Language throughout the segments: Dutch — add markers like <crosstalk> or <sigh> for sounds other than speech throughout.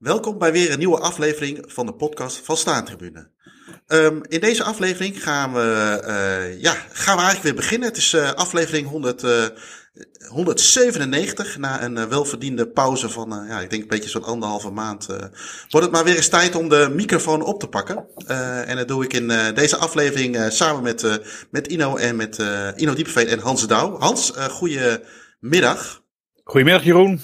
Welkom bij weer een nieuwe aflevering van de podcast van Staantribune. Um, in deze aflevering gaan we, uh, ja, gaan we eigenlijk weer beginnen. Het is uh, aflevering 100, uh, 197. Na een welverdiende pauze van, ja, ik denk een beetje zo'n anderhalve maand. wordt het maar weer eens tijd om de microfoon op te pakken. en dat doe ik in deze aflevering samen met, met Ino en met Ino Diepeveen en Hans Douw. Hans, goedemiddag. Goedemiddag Jeroen.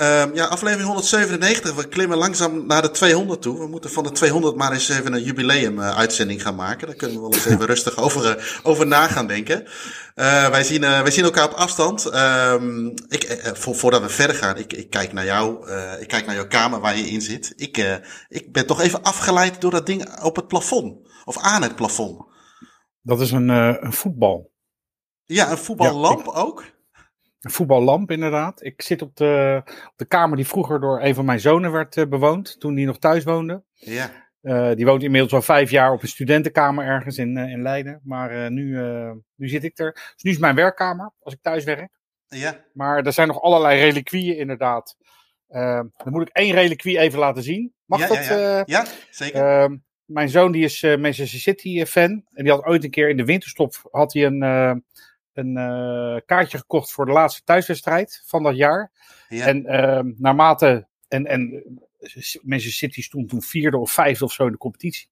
Um, ja, aflevering 197. We klimmen langzaam naar de 200 toe. We moeten van de 200 maar eens even een jubileum-uitzending uh, gaan maken. Daar kunnen we wel eens even <laughs> rustig over, uh, over na gaan denken. Uh, wij, zien, wij zien elkaar op afstand. Um, ik, vo voordat we verder gaan, ik, ik kijk naar jou. ik kijk naar jouw kamer waar je in zit. Ik, ik ben toch even afgeleid door dat ding op het plafond. Of aan het plafond. Dat is een, een voetbal. Ja, een voetballamp ja, ik... ook? Een voetballamp, inderdaad. Ik zit op de, op de kamer die vroeger door een van mijn zonen werd uh, bewoond, toen die nog thuis woonde. Ja. Uh, die woont inmiddels al vijf jaar op een studentenkamer ergens in, uh, in Leiden. Maar nu, nu zit ik er. Dus nu is mijn werkkamer, als ik thuis werk. Ja. Maar er zijn nog allerlei reliquieën, inderdaad. dan moet ik één reliquie even laten zien. Mag ja, dat? Ja, ja. ja zeker. Ehm, mijn zoon die is Manchester City fan. En die had ooit een keer in de winterstop had hij een een uh, kaartje gekocht voor de laatste thuiswedstrijd van dat jaar. Ja. En uh, naarmate. En, en Manchester City stond toen vierde of vijfde of zo in de competitie.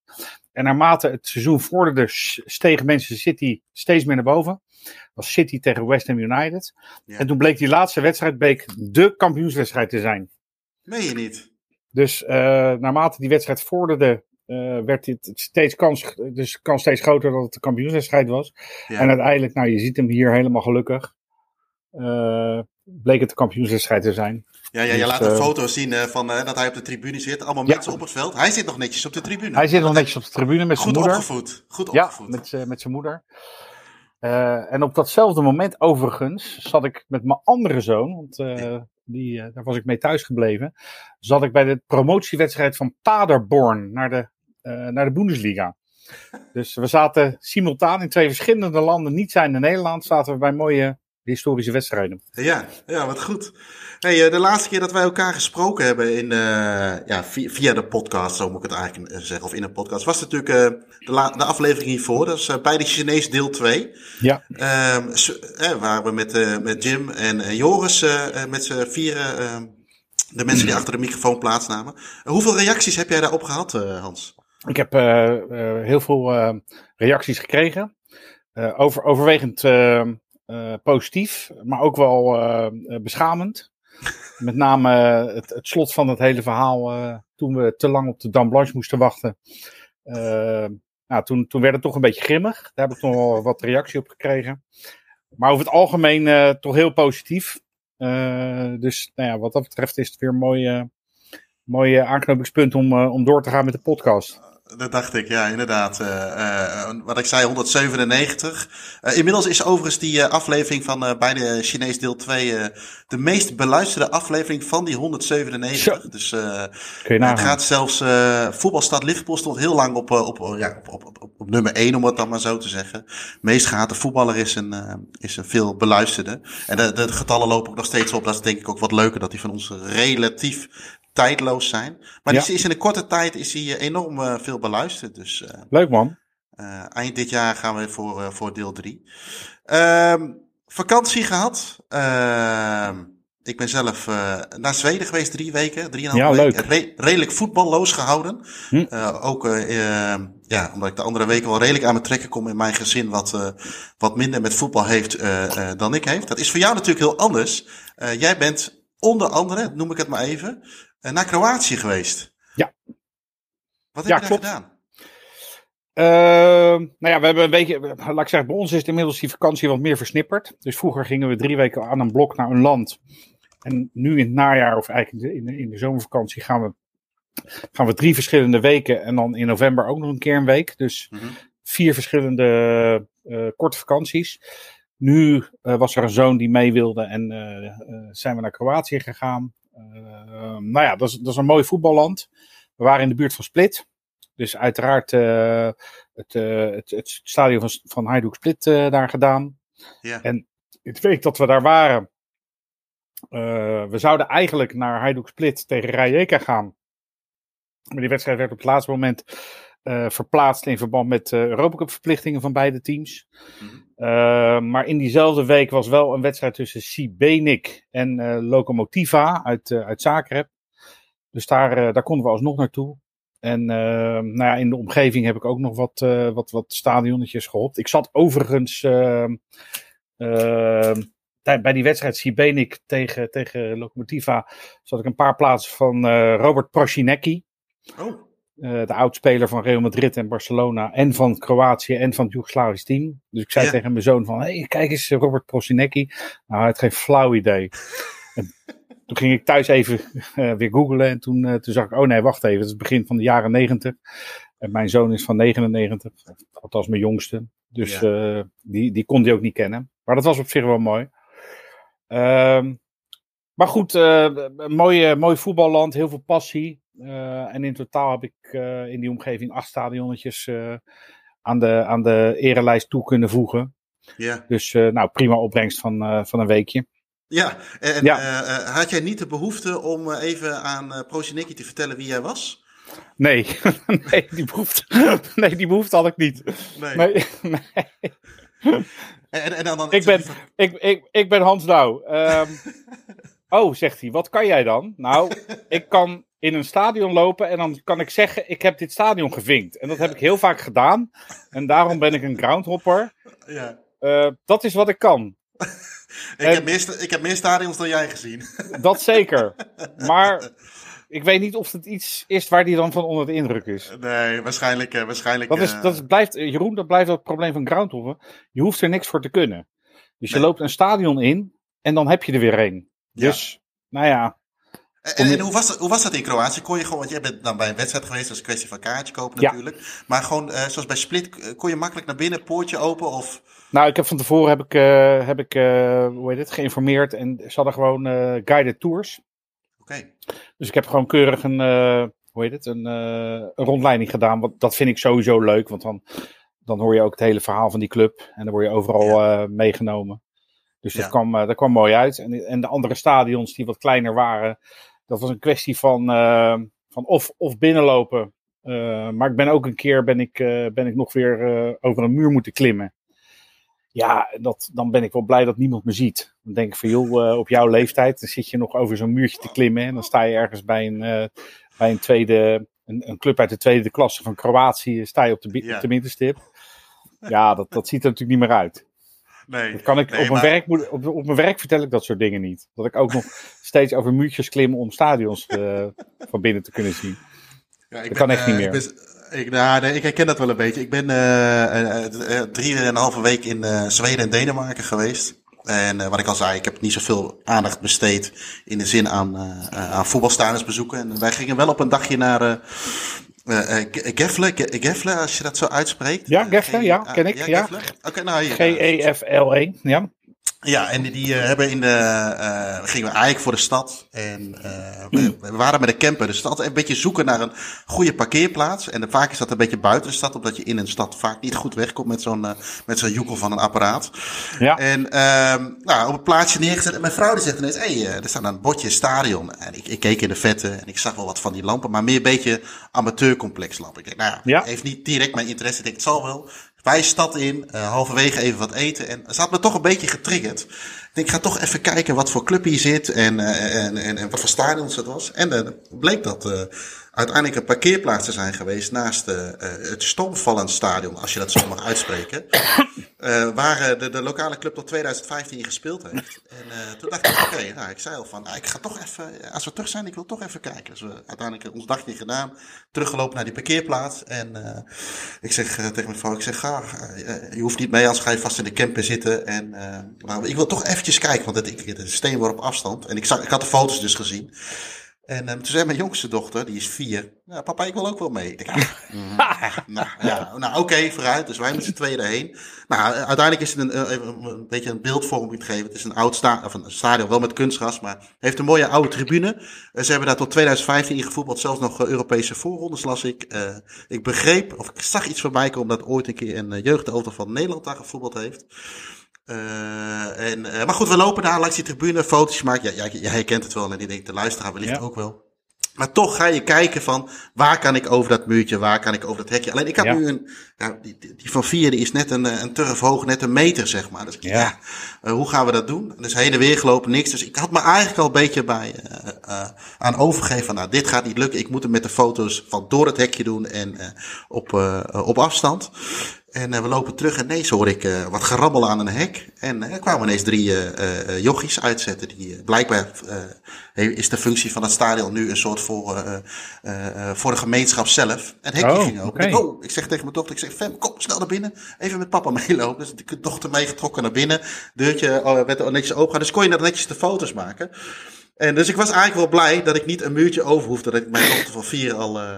En naarmate het seizoen vorderde, steeg Manchester City steeds meer naar boven. Dat was City tegen West Ham United. Ja. En toen bleek die laatste wedstrijd bleek de kampioenswedstrijd te zijn. Meen je niet? Dus uh, naarmate die wedstrijd vorderde, uh, werd dit steeds kans, dus kans steeds groter dat het de kampioenswedstrijd was. Ja. En uiteindelijk, nou je ziet hem hier helemaal gelukkig, uh, bleek het de kampioenswedstrijd te zijn. Ja, ja je dus, laat een foto zien van dat hij op de tribune zit. Allemaal ja. mensen op het veld. Hij zit nog netjes op de tribune. Hij zit nog netjes op de tribune met zijn Goed moeder. opgevoed. Goed opgevoed. Ja, met, met zijn moeder. en op datzelfde moment overigens zat ik met mijn andere zoon, want die, daar was ik mee thuisgebleven, zat ik bij de promotiewedstrijd van Paderborn naar de naar de Bundesliga. Dus we zaten simultaan in twee verschillende landen, niet zijn in Nederland, zaten we bij mooie historische wedstrijden. Ja, ja wat goed. Hey, de laatste keer dat wij elkaar gesproken hebben in, uh, ja, via, via, de podcast, zo moet ik het eigenlijk zeggen, of in een podcast, was natuurlijk uh, de, la, de, aflevering hiervoor. Dat is uh, bij de Chinees deel 2. Ja. Um, so, waar we met, met Jim en Joris met z'n vieren, ehm, de mensen die achter de microfoon plaatsnamen. hoeveel reacties heb jij daarop gehad, Hans? Ik heb uh, uh, heel veel uh, reacties gekregen. over, overwegend positief, maar ook wel beschamend. <laughs> Met name het, het, slot van het hele verhaal, toen we te lang op de Dame Blanche moesten wachten. nou, toen, toen werd het toch een beetje grimmig. Daar heb ik nog wel wat reactie op gekregen. Maar over het algemeen toch heel positief. dus nou ja, wat dat betreft is het weer een mooi, mooi aanknopingspunt om, om door te gaan met de podcast. Dat dacht ik, ja, inderdaad. Uh, uh, wat ik zei, 197. Uh, inmiddels is overigens die aflevering van bij de Chinees deel 2 de meest beluisterde aflevering van die 197. Zo. Dus het gaat zelfs, voetbalstad Liverpool stond heel lang op, op, ja, op, op, op, op, nummer 1, om het dan maar zo te zeggen. Meest gehate voetballer is een, is een veel beluisterde. En de, de getallen lopen ook nog steeds op. Dat is denk ik ook wat leuker, dat die van ons relatief tijdloos zijn. Maar Ja. die is in een korte tijd is hij eh, enorm eh, veel beluisterd. Dus eh, Leuk man. eind dit jaar gaan we voor, voor deel 3. Ehm, vakantie gehad. Ehm, ik ben zelf naar Zweden geweest drie weken, drieënhalf Ja, weken. Re- redelijk voetballoos gehouden. Hm. Ook eh, eh, ja, omdat ik de andere weken wel redelijk aan mijn trekken kom in mijn gezin, wat, wat minder met voetbal heeft eh, dan ik heeft. Dat is voor jou natuurlijk heel anders. Jij bent onder andere, noem ik het maar even, naar Kroatië geweest. Ja. Wat heb Ja, je daar klopt. gedaan? Ehm, nou ja, we hebben een beetje, laat ik zeggen, bij ons is het inmiddels die vakantie wat meer versnipperd. Dus vroeger gingen we drie weken aan een blok naar een land. En nu in het najaar, of eigenlijk in de, in de, zomervakantie, gaan we, gaan we drie verschillende weken. En dan in november ook nog een keer een week. Dus Mhm. vier verschillende eh, korte vakanties. Nu eh, was er een zoon die mee wilde en eh, eh, zijn we naar Kroatië gegaan. Eh, nou ja, dat is, dat is een mooi voetballand. We waren in de buurt van Split. Dus uiteraard eh, het, eh, het, het stadion van, van Hajduk Split eh, daar gedaan. Ja. En het week dat we daar waren, we zouden eigenlijk naar Hajduk Split tegen Rijeka gaan. Maar die wedstrijd werd op het laatste moment verplaatst in verband met uh, Europacup verplichtingen van beide teams. Mhm. maar in diezelfde week was wel een wedstrijd tussen Sibenik en Lokomotiva uit, uit Zagreb. Dus daar, daar konden we alsnog naartoe. En nou ja, in de omgeving heb ik ook nog wat, wat, wat stadionnetjes gehopt. Ik zat overigens bij die wedstrijd Sibenik tegen, tegen Lokomotiva zat ik een paar plaatsen van Robert Prosinecki. Oh. Uh, de oudspeler van Real Madrid en Barcelona. En van Kroatië en van het Joegoslavisch team. Dus ik zei tegen mijn zoon van, hey, kijk eens Robert Prosinecki. Nou, hij had geen flauw idee. en toen ging ik thuis even uh, weer googlen. En toen, uh, toen zag ik, oh nee, wacht even. Het is het begin van de jaren negentig. En mijn zoon is van 99. Althans mijn jongste. Dus ja. die, die kon hij ook niet kennen. Maar dat was op zich wel mooi. Ehm, maar goed, een mooi, mooi voetballand. Heel veel passie. Uh, en in totaal heb ik uh, in die omgeving acht stadionnetjes uh, aan, de, aan de erelijst toe kunnen voegen. Ja. Dus nou, prima opbrengst van, van een weekje. Ja, en ja. had jij niet de behoefte om even aan uh, te vertellen wie jij was? Nee, <laughs> nee, die behoefte, <laughs> nee, die behoefte had ik niet. Nee. nee, <laughs> nee. En, en dan, dan, ik, ben, ik, ik, ik ben Hans Douw. Um, oh, zegt hij, wat kan jij dan? Nou, <laughs> ik kan in een stadion lopen en dan kan ik zeggen, ik heb dit stadion gevinkt. En dat heb ik heel vaak gedaan. En daarom ben ik een groundhopper. Ja. Uh, dat is wat ik kan. <laughs> ik, heb meer, ik heb meer stadions dan jij gezien. <laughs> dat zeker. Maar ik weet niet of het iets is waar die dan van onder de indruk is. Nee, waarschijnlijk. Uh, waarschijnlijk dat, is, dat blijft, Jeroen, dat blijft het probleem van groundhoppen. Je hoeft er niks voor te kunnen. Dus je loopt een stadion in en dan heb je er weer een. Dus, nou ja, en, en hoe, was dat, hoe was dat in Kroatië? Kon je gewoon, want jij bent dan bij een wedstrijd geweest, dat is een kwestie van kaartje kopen natuurlijk. Maar gewoon, uh, zoals bij Split, eh, kon je makkelijk naar binnen, poortje open of... Nou, ik heb van tevoren heb ik, uh, heb ik uh, hoe heet het, geïnformeerd en ze hadden gewoon guided tours. Oké. Dus ik heb gewoon keurig een, hoe heet het, een, een rondleiding gedaan. Want dat vind ik sowieso leuk, want dan, dan hoor je ook het hele verhaal van die club en dan word je overal ja. meegenomen. Dus dat, kwam, dat kwam mooi uit. En, en de andere stadions die wat kleiner waren, dat was een kwestie van, uh, van of, of binnenlopen. Uh, maar ik ben ook een keer ben ik, uh, ben ik nog weer over een muur moeten klimmen. Ja, dat, dan ben ik wel blij dat niemand me ziet. Dan denk ik van joh, op jouw leeftijd dan zit je nog over zo'n muurtje te klimmen. En dan sta je ergens bij een, bij een tweede, een, een, club uit de tweede klasse van Kroatië, sta je op de, ja. op de middenstip. Ja, dat, dat ziet er natuurlijk niet meer uit. Nee, dat kan ik, op, mijn werk, op, op mijn werk vertel ik dat soort dingen niet. Dat ik ook nog <laughs> steeds over muurtjes klim om stadions uh, van binnen te kunnen zien. Ja, ik dat ben, kan echt niet meer. Ik, ik, nou, nee, ik herken dat wel een beetje. Ik ben uh, drie en een halve week in Zweden en Denemarken geweest. En wat ik al zei, ik heb niet zoveel aandacht besteed in de zin aan, aan voetbalstadions bezoeken. En wij gingen wel op een dagje naar uh, Gefle, Gefle, als je dat zo uitspreekt. Ja, Gefle, ja, ken ik. Ja, Oké, nou hier. G-E-F-L-E, ja. Ja, en die, die uh, hebben in de, uh, gingen we eigenlijk voor de stad. En uh, we, we, waren met de camper. Dus het altijd een beetje zoeken naar een goede parkeerplaats. En vaak is dat een beetje buiten de stad, omdat je in een stad vaak niet goed wegkomt met zo'n met zo'n joekel van een apparaat. Ja. En ehm, nou, op een plaatsje neergezet. En mijn vrouw die zegt ineens, hé, hey, er staat een bordje stadion. En ik, ik keek in de vette en ik zag wel wat van die lampen, maar meer een beetje amateurcomplex lampen. Ik denk, nou ja, ja. heeft niet direct mijn interesse. Ik denk, het zal wel. Wij stad in, uh, halverwege even wat eten. En ze had me toch een beetje getriggerd. Ik denk, ga toch even kijken wat voor club hier zit en, uh, en, en, en, wat voor stadions het was. En uh, bleek dat uiteindelijk een parkeerplaats te zijn geweest naast uh, het Stormvallend Stadion, als je dat zo mag uitspreken. Uh, <coughs> waar de, de lokale club tot 2015 gespeeld heeft. En uh, toen dacht ik, oké, okay, nou, ik zei al van, nou, ik ga toch even, als we terug zijn, ik wil toch even kijken. Dus we uiteindelijk ons dagje gedaan, teruggelopen naar die parkeerplaats. En ik zeg tegen mijn vrouw, ik zeg, ga, je hoeft niet mee, anders ga je vast in de camper zitten. En, maar ik wil toch eventjes kijken, want het, ik, het is een op afstand. En ik, zag, ik had de foto's dus gezien. En um, toen zei mijn jongste dochter, die is vier, ja, papa, ik wil ook wel mee. Ik denk, <laughs> ah, nou, ja, nou oké, vooruit. Dus wij met z'n tweeën erheen. Nou, uiteindelijk is het een, een, een beetje een beeldvorming gegeven. Het is een oud sta of een stadion, wel met kunstgras, maar heeft een mooie oude tribune. Uh, ze hebben daar tot 2015 in gevoetbald, zelfs nog Europese voorrondes las ik. Uh, ik begreep, of ik zag iets voorbij komen dat ooit een keer een jeugdauto van Nederland daar gevoetbald heeft. Uh, en, uh, maar goed, we lopen daar langs die tribune, foto's maken. Ja, jij, jij herkent het wel en ik denk de luisteraar wellicht ja. ook wel. Maar toch ga je kijken van waar kan ik over dat muurtje, waar kan ik over dat hekje. Alleen ik heb ja. nu een, ja, die, die van vier die is net een, een turf hoog, net een meter zeg maar. Dus ja, ja uh, hoe gaan we dat doen? Dus heen en weer gelopen, niks. Dus ik had me eigenlijk al een beetje bij uh, aan overgegeven van nou dit gaat niet lukken. Ik moet hem met de foto's van door het hekje doen en op, op afstand. En uh, we lopen terug en ineens hoor ik uh, wat gerammel aan een hek. En uh, er kwamen ineens drie uh, jochies uitzetten. Die, blijkbaar is de functie van het stadion nu een soort voor, voor de gemeenschap zelf. En het hekje oh, ging open. Okay. Ik, oh, ik zeg tegen mijn dochter, ik zeg, Fem, kom snel naar binnen. Even met papa <laughs> meelopen. Dus de dochter meegetrokken naar binnen. Deurtje werd er netjes open. Dus kon je net netjes de foto's maken. En dus ik was eigenlijk wel blij dat ik niet een muurtje over hoefde. Dat ik mijn dochter van vier al. Uh,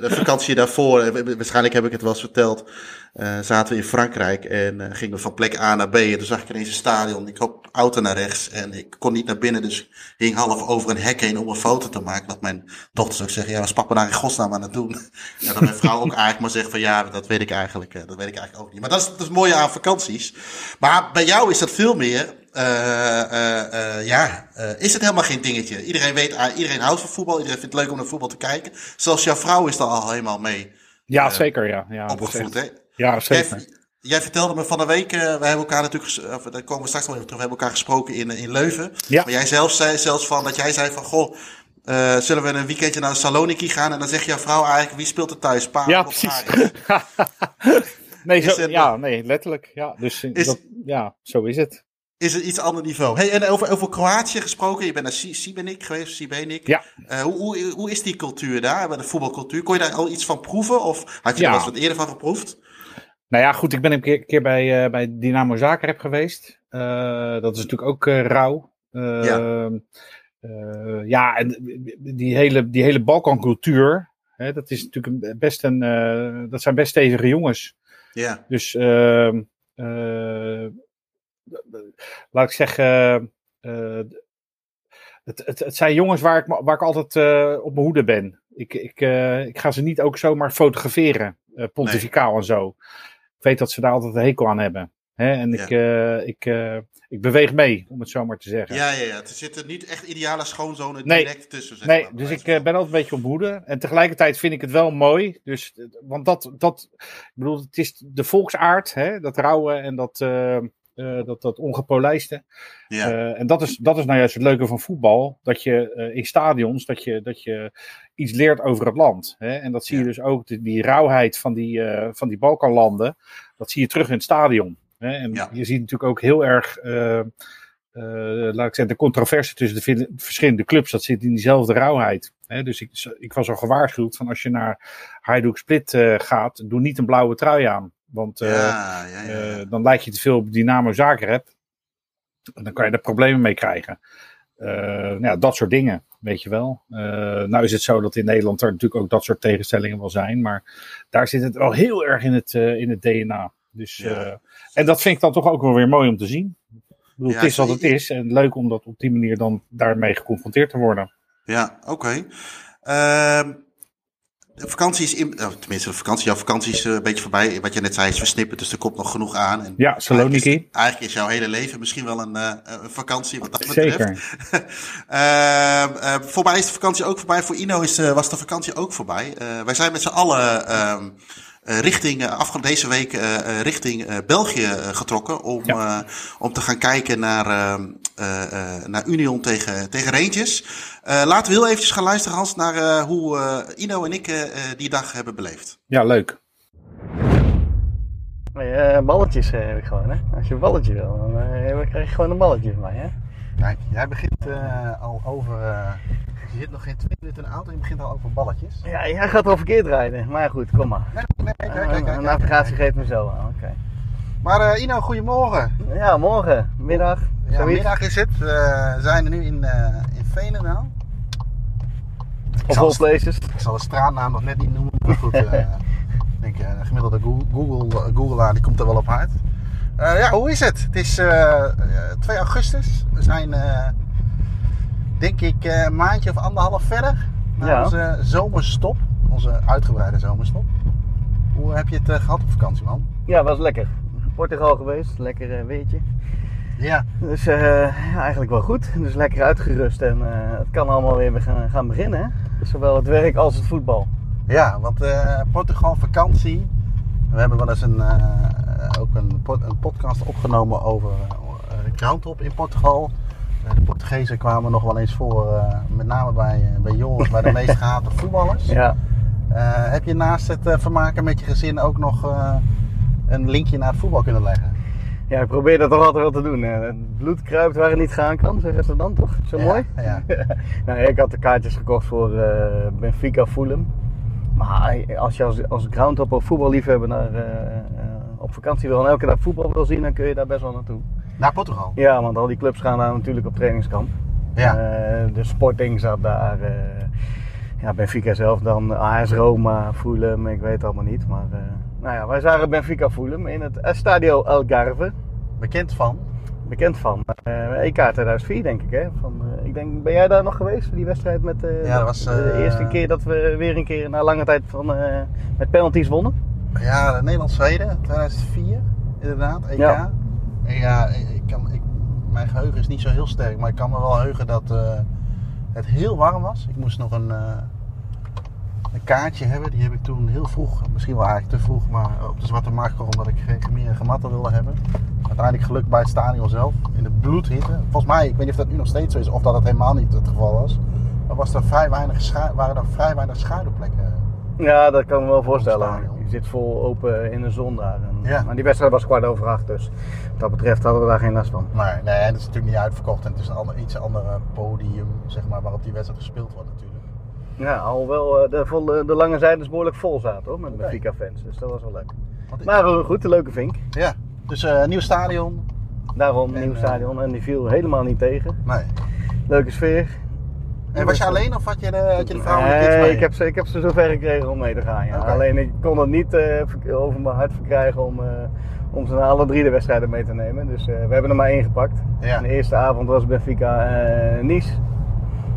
de vakantie daarvoor, waarschijnlijk heb ik het wel eens verteld. zaten we in Frankrijk en gingen we van plek A naar B. En toen zag ik ineens een stadion. Ik hoop auto naar rechts en ik kon niet naar binnen. Dus hing half over een hek heen om een foto te maken. Dat mijn dochter ook zeggen: Ja, was papa daar in godsnaam aan het doen? <laughs> En dat mijn vrouw ook eigenlijk maar zegt: van ja, dat weet ik eigenlijk, dat weet ik eigenlijk ook niet. Maar dat is, dat is het mooie aan vakanties. Maar bij jou is dat veel meer ja, is het helemaal geen dingetje. Iedereen weet, iedereen houdt van voetbal. Iedereen vindt het leuk om naar voetbal te kijken. Zelfs jouw vrouw is er al helemaal mee. Ja, zeker, ja. ja opgevoed, hè? Ja, zeker. Jij, jij, vertelde me van de week, wij hebben elkaar natuurlijk, of, daar komen we straks nog even terug, we hebben elkaar gesproken in, in Leuven. Ja. Maar jij zelf zei zelfs van, dat jij zei van, goh, uh, zullen we een weekendje naar Saloniki gaan? En dan zegt jouw vrouw eigenlijk, wie speelt er thuis? Pa ja, precies. <laughs> nee, zo, het, ja, nee, letterlijk. Ja, dus is, dat, ja, zo is het is het iets ander niveau. Hey, en over, over Kroatië gesproken, je bent naar Sibenik geweest, Sibenik. Ja. Uh, hoe, hoe, hoe is die cultuur daar, de voetbalcultuur? Kon je daar al iets van proeven of had je ja. er wat eerder van geproefd? Nou ja, goed, ik ben een keer, keer bij, uh, bij Dynamo Zagreb geweest. Uh, dat is natuurlijk ook rauw. ja. ja, en die hele, die hele Balkancultuur, hè, dat is natuurlijk best een, dat zijn best stevige jongens. Ja. Dus ehm, laat ik zeggen, uh, het, het, het, zijn jongens waar ik, waar ik altijd uh, op mijn hoede ben. Ik, ik, uh, ik ga ze niet ook zomaar fotograferen, pontificaal nee. en zo. Ik weet dat ze daar altijd een hekel aan hebben. Hè? En ja. ik, ik, ik beweeg mee, om het zo maar te zeggen. Ja, ja, ja. Er zitten niet echt ideale schoonzonen nee. direct tussen. Zeg nee, maar, dus ik ben altijd een beetje op hoede. En tegelijkertijd vind ik het wel mooi. Dus, want dat, dat, ik bedoel, het is de volksaard, hè? dat rouwen en dat... Uh, dat, dat ongepolijste. Ja. Uh, en dat is, dat is nou juist het leuke van voetbal. Dat je uh, in stadions, dat je, dat je iets leert over het land. Hè? En dat zie je dus ook, die, die rauwheid van die, van die Balkanlanden. Dat zie je terug in het stadion. Hè? En Ja. je ziet natuurlijk ook heel erg, laat ik zeggen, de controverse tussen de verschillende clubs. Dat zit in diezelfde rauwheid. Hè? Dus ik, ik was al gewaarschuwd van als je naar Hajduk Split gaat, doe niet een blauwe trui aan. Want ja, ja, ja, ja. uh, dan lijkt je te veel op Dynamo Zagreb. En dan kan je er problemen mee krijgen. Uh, nou ja, dat soort dingen, weet je wel. nou is het zo dat in Nederland er natuurlijk ook dat soort tegenstellingen wel zijn. Maar daar zit het wel heel erg in het, in het DNA. Dus, Ja. en dat vind ik dan toch ook wel weer mooi om te zien. Ik bedoel, het is wat het is. En leuk om dat op die manier dan daarmee geconfronteerd te worden. Ja, oké. Ehm, de vakantie is in, nou, tenminste de vakantie, jouw vakantie is eh, een beetje voorbij. Wat je net zei is versnipperd, dus er komt nog genoeg aan. En Ja, Saloniki. Eigenlijk is, eigenlijk is jouw hele leven misschien wel een, eh, een vakantie wat dat betreft. Zeker. <laughs> Ehm, eh, voorbij is de vakantie ook voorbij. Voor Ino is, de- was de vakantie ook voorbij. Eh, wij zijn met z'n allen ehm, eh, richting, uh, afgelopen deze week eh, eh, richting eh, België eh, getrokken. Om, Ja. eh, om te gaan kijken naar, ehm, eh, eh, naar Union tegen, tegen Rangers. Eh, laten we heel eventjes gaan luisteren, Hans, naar eh, hoe eh, Ino en ik eh, eh, die dag hebben beleefd. Ja, leuk. Nee, eh, balletjes eh, heb ik gewoon, hè. Als je een balletje wil, dan eh, krijg je gewoon een balletje van mij, hè. Kijk, jij begint al over. Je zit nog geen twee minuten in de auto en je begint al over balletjes. Ja, jij gaat wel verkeerd rijden. Maar goed, kom maar. Nee, nee, kijk, de navigatie geeft me zo aan, oké. Maar eh, Ino, goedemorgen. Ja, morgen, middag, Ja, zoiets. middag is het. We zijn er nu in, eh in Veenendaal. Of zal all het- places. Ik zal de straatnaam nog net niet noemen, maar goed. eh, <laughs> ik denk, de gemiddelde Google, Google, Googleaar die komt er wel op uit. Ja, hoe is het? Het is eh, eh, 2 augustus. We zijn, denk ik, eh, een maandje of anderhalf verder. Na Ja. onze zomerstop. Onze uitgebreide zomerstop. Hoe heb je het eh, gehad op vakantie, man? Ja, was lekker. Portugal geweest, lekker eh, weertje. Ja. Dus ja, eigenlijk wel goed. Dus lekker uitgerust en het kan allemaal weer weer gaan, gaan beginnen. Hè? Zowel het werk als het voetbal. Ja, want Portugal vakantie. We hebben wel eens een, ook een, een podcast opgenomen over uh, groundhop in Portugal. Eh, de Portugezen kwamen nog wel eens voor, eh, met name bij, eh, bij Joris, bij de meest gehate voetballers. Ja. Heb je naast het vermaken met je gezin ook nog een linkje naar het voetbal kunnen leggen? ja, ik probeer dat toch altijd wel te doen. Het bloed kruipt waar het niet gaan kan, zeggen ze dan toch? Zo Ja, mooi? Ja. <laughs> nou, ik had de kaartjes gekocht voor Benfica Fulham. Maar als je als, als groundhopper voetballiefhebber naar, op vakantie wil en elke dag voetbal wil zien, dan kun je daar best wel naartoe. Naar Portugal? Ja, want al die clubs gaan daar natuurlijk op trainingskamp. Ja. Eh, de Sporting zat daar. eh, ja, Benfica zelf dan. AS Roma, Fulham, ik weet het allemaal niet. Maar eh, nou ja, wij zagen Benfica Fulham in het Estadio Algarve. Bekend van? Bekend van EK 2004 denk ik. Hè? Van, ik denk, ben jij daar nog geweest? Die wedstrijd met Ja, dat was, de eerste keer dat we weer een keer na lange tijd van, met penalties wonnen. Ja, Nederland-Zweden, 2004, inderdaad, EK. Ja. Ja, ik kan, ik, mijn geheugen is niet zo heel sterk, maar ik kan me wel heugen dat eh, het heel warm was. Ik moest nog een, eh, een kaartje hebben, die heb ik toen heel vroeg, misschien wel eigenlijk te vroeg, maar op de Zwarte Markt gekocht omdat ik geen gemeren gematten wilde hebben. Uiteindelijk gelukt bij het stadion zelf, in de bloedhitte. Volgens mij, ik weet niet of dat nu nog steeds zo is, of dat het helemaal niet het geval was. Maar was er vrij weinig waren er vrij weinig schaduwplekken. Ja, dat kan ik me wel voorstellen. Zit vol open in de zon daar. En, Ja. Maar die wedstrijd was kwart over acht, dus wat dat betreft hadden we daar geen last van. Nee, nee, het is natuurlijk niet uitverkocht en het is een ander, iets andere podium, zeg maar, waarop die wedstrijd gespeeld wordt natuurlijk. Ja, alhoewel eh, de, volle, de lange zijdes behoorlijk vol zaten hoor, met Oké. Benfica fans. Dus dat was wel leuk. Maar eh, goed, een leuke vink. ja, dus eh nieuw stadion. Daarom En, nieuw eh, stadion en die viel helemaal niet tegen. Nee. Leuke sfeer. En was je alleen of had je de, had je de vrouw en Nee, mee? ik heb, ze, ik heb ze zover gekregen om mee te gaan. Ja. Alleen ik kon het niet eh, ver- over mijn hart verkrijgen om, eh, om ze naar alle drie de wedstrijden mee te nemen. Dus eh, we hebben er maar één gepakt. Ja. En de eerste avond was Benfica Nice.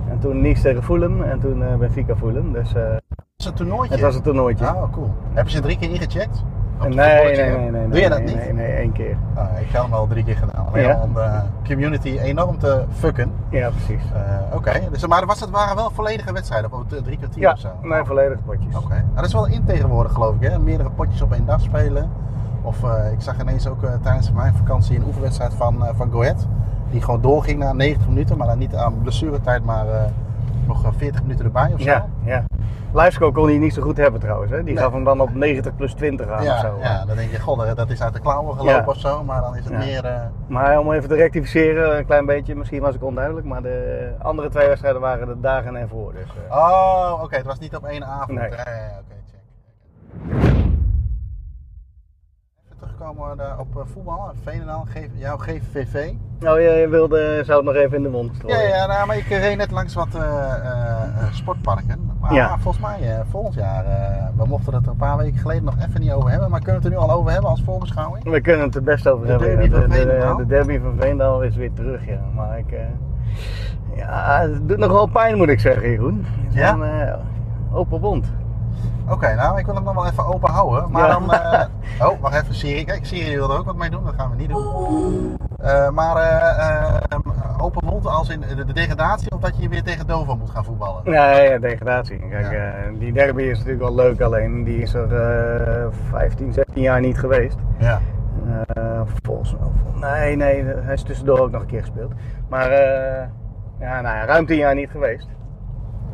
En toen Nice tegen Fulham en toen Benfica Fulham. Dus was een toernooitje? het was een toernooitje. Oh, cool. Heb je ze drie keer ingecheckt? Nee, nee, nee, nee, nee. Doe je dat nee, niet? Nee, nee, één keer. Ah, ik heb hem al drie keer gedaan. Alleen om de community enorm te fucken. Ja, precies. Eh, Oké, dus, maar was het waren wel volledige wedstrijden, of drie kwartier Ja, of zo? nee, volledige potjes. Oké, Nou, dat is wel in tegenwoordig geloof ik, hè? Meerdere potjes op één dag spelen. Of eh, ik zag ineens ook eh, tijdens mijn vakantie een oefenwedstrijd van, van Go Ahead. Die gewoon doorging na 90 minuten, maar dan niet aan blessuretijd, maar nog eh, 40 minuten erbij of zo. Ja, ja. Livescore kon hij niet zo goed hebben trouwens. Hè? Die Nee. gaf hem dan op 90 plus 20 aan of ja, zo. ja, dan denk je, god, dat is uit de klauwen gelopen Ja. of zo. Maar dan is het Ja. meer... eh, Maar om even te rectificeren, een klein beetje, misschien was ik onduidelijk, maar de andere twee wedstrijden waren de dagen ervoor. Dus, eh, Oh, oké, het was niet op één avond. Nee. Ja, oké, check. Even terugkomen eh, op eh, voetbal. Veenendaal, jouw GVV. Nou, je, je wilde, zou het nog even in de mond Ja, strooien. ja nou, maar ik reed net langs wat eh, eh, eh, sportparken. Maar Ja. volgens mij volgend jaar, we mochten het er een paar weken geleden nog even niet over hebben. Maar kunnen we het er nu al over hebben als voorbeschouwing? We kunnen het er best over De hebben. derby ja. de, de, Veenendaal? de derby van Veendal is weer terug, ja. Maar ik, ja, het doet nog wel pijn moet ik zeggen, Jeroen. Ja? een, open wond. Oké, nou, ik wil hem nog wel even open houden. Maar Ja. dan. eh, <laughs> oh, wacht even, Siri. Kijk, Siri wil er ook wat mee doen. Dat gaan we niet doen. Eh, maar eh, eh, open mond als in de, de degradatie of dat je weer tegen Dover moet gaan voetballen? Nee, ja, degradatie. Kijk, Ja. die derby is natuurlijk wel leuk, alleen die is er eh 15, 16 jaar niet geweest. Ja. Volgens mij. Nee, nee, hij is tussendoor ook nog een keer gespeeld. Maar ja, nou ja, ruim 10 jaar niet geweest.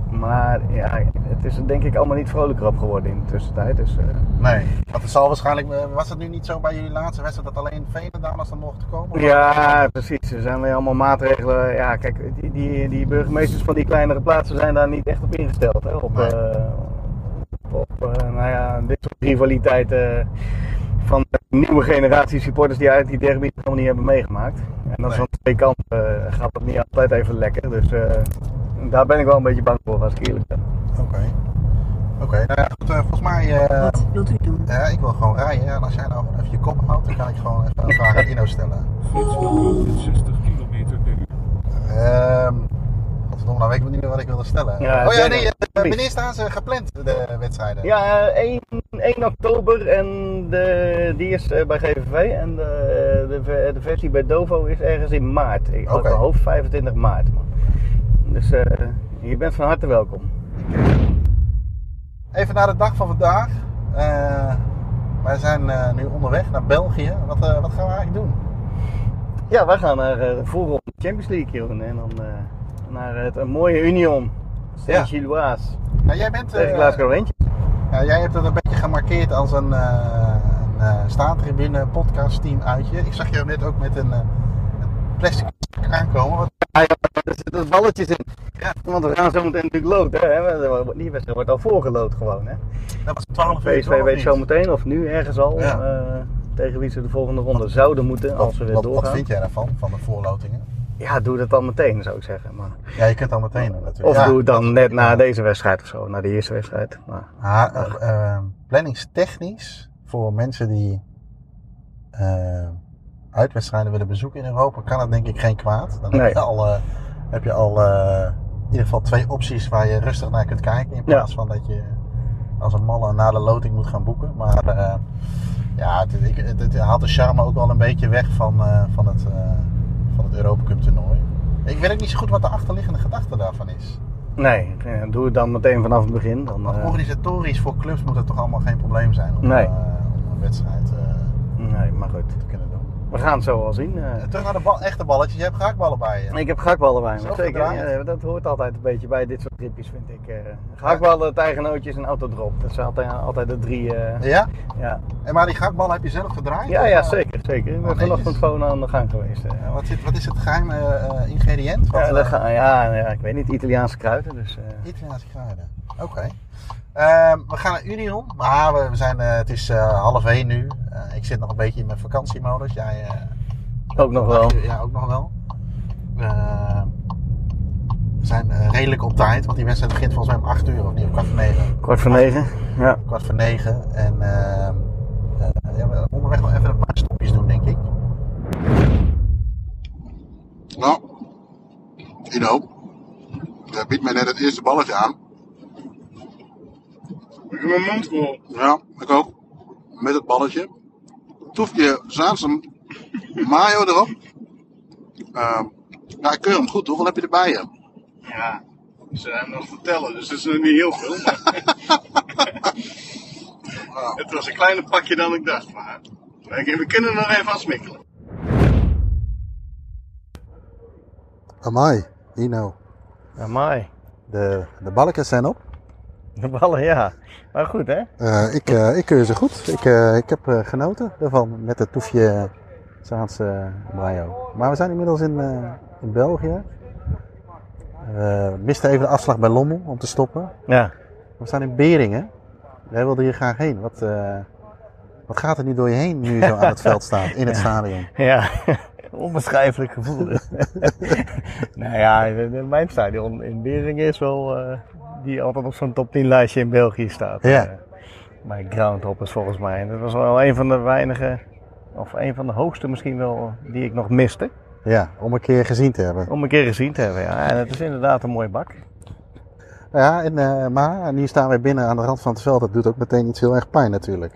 Maar ja, het is denk ik allemaal niet vrolijker op geworden in de tussentijd. Dus, eh, Nee. Want het zal waarschijnlijk. eh, Was het nu niet zo bij jullie laatste wedstrijd dat alleen Veenendalers dan mochten komen? Ja, precies. Er zijn weer allemaal maatregelen. Ja, kijk, die, die, die burgemeesters van die kleinere plaatsen zijn daar niet echt op ingesteld. Hè? Op, Nee. eh, op nou ja, dit soort rivaliteiten van de nieuwe generatie supporters die uit die derby helemaal niet hebben meegemaakt. En dat is Nee. aan twee kanten gaat het niet altijd even lekker. Dus daar ben ik wel een beetje bang voor, als ik eerlijk ben. Oké. Oké, nou ja, goed, eh, volgens mij. eh, Wat wilt u doen? ja, ik wil gewoon rijden. En als jij nou even je kop houdt, dan kan ik gewoon even een vraag aan Inno stellen. Flitsnelheid 60 km per uur. Ehm Godverdomme, nou weet ik niet meer wat ik wilde stellen. Ja, oh ja, nee, derde. eh, wanneer staan ze gepland, de wedstrijden? Ja, eh, 1, 1 oktober en de, die is bij GVV en de, de, de versie bij Dovo is ergens in maart. Ik Oké. mijn hoofd 25 maart. Man. Dus eh, je bent van harte welkom. Even naar de dag van vandaag. Eh, wij zijn eh, nu onderweg naar België. Wat, wat gaan we eigenlijk doen? Ja, wij gaan naar de voorronde Champions League Jeroen, en dan naar het een mooie Union. Ja. Saint-Gilloise Ja, jij, bent, tegen Glasgow Rangers. ja, jij hebt het een beetje gemarkeerd als een, een staantribune podcast team uitje. Ik zag jou net ook met een, een plastic aankomen. Wat, Ja, er zitten balletjes in. Ja, want we gaan zo meteen natuurlijk loten. Hè? Die wedstrijd wordt al voorgelood gewoon. Hè? dat was 12 uur. PSV weet zo meteen, of nu ergens al, Ja. eh, tegen wie ze de volgende ronde zouden moeten Wat, als we weer wat, doorgaan. wat vind jij daarvan, van de voorlotingen? Ja, doe dat dan meteen, zou ik zeggen. Maar, Ja, je kunt dat meteen doen natuurlijk. of Ja, doe het dan net na deze wedstrijd of zo, na de eerste wedstrijd. Maar, Ah, eh, eh, planningstechnisch voor mensen die eh, uitwedstrijden willen bezoeken in Europa, kan het denk ik geen kwaad. Dan Nee. heb je al, eh, heb je al eh, in ieder geval twee opties waar je rustig naar kunt kijken. In plaats van dat je als een malle na de loting moet gaan boeken. Maar eh, ja, het, ik- het, het haalt de charme ook wel een beetje weg van, van, het, van het Europa Cup toernooi. Ik weet ook niet zo goed wat de achterliggende gedachte daarvan is. nee, doe het dan meteen vanaf het begin. Dan, Want organisatorisch voor clubs moet het toch allemaal geen probleem zijn om, Nee. om een wedstrijd nee, maar goed. te kunnen doen. We gaan het zo wel zien. eh. Terug naar de bal, echte balletjes. Je hebt gehaktballen bij je. Ik heb gehaktballen bij me. Zeker. Ja, dat hoort altijd een beetje bij dit soort tripjes, vind ik. eh gehaktballen, tijgenootjes en autodrop. Dat zijn altijd, altijd de drie. eh, Ja? ja. En maar die gehaktballen heb je zelf gedraaid? Ja, Of, ja, zeker. zeker. Ik ben Oh, vanochtend netjes. gewoon aan de gang geweest. ja, wat, zit, wat is het geheime eh, ingrediënt? Wat, Ja, dat ga, ja, ja, ik weet niet, Italiaanse kruiden. Dus, Italiaanse kruiden. Oké. We gaan naar Union. Maar we, we zijn, eh, het is eh, half één nu. Eh, ik zit nog een beetje in mijn vakantiemodus. Jij eh, ook nog wel. Ja, ook nog wel. Ehm, we zijn redelijk op tijd, want die wedstrijd begint volgens mij om 8 uur of niet, of kwart voor 9. Kwart voor negen. Ja. Kwart voor 9. En ehm, eh, ja, we onderweg nog even een paar stopjes doen, denk ik. Nou, Ino, jij biedt mij net het eerste balletje aan. Ik heb mijn mond vol. Ja, ik ook. Met het balletje. Toefje Zaanse mayo erop. Ehm ja, ik keur hem goed. Hoeveel heb je erbij? Hè? Ja, ze zijn nog te tellen, dus dat is nog niet heel veel. maar- Het was een kleiner pakje dan ik dacht, maar we we kunnen er nog even aan smikkelen. Amai, Ino. Ja, mooi. De, de balletjes zijn op. De ballen, ja. Maar goed, hè? Eh, ik, eh, ik keur ze goed. Ik, eh, ik heb genoten ervan met het toefje Zaanse mayo. Maar we zijn inmiddels in, in België. We misten even de afslag bij Lommel om te stoppen. Ja. We staan in Beringen. Jij wilde hier graag heen. Wat, wat gaat er nu door je heen nu je zo aan het veld staat, in het <laughs> stadion? Ja, <laughs> onbeschrijfelijk gevoel. <laughs> nou ja, mijn stadion in Beringen is wel die altijd op zo'n top 10 lijstje in België staat. Ja. Eh, bij Groundhop is volgens mij. En dat was wel een van de weinige, of een van de hoogste misschien wel, die ik nog miste. Ja, om een keer gezien te hebben. Om een keer gezien te hebben. Ja. En het is inderdaad een mooie bak. Ja, en, eh, maar nu staan wij binnen aan de rand van het veld. Dat doet ook meteen iets heel erg pijn natuurlijk.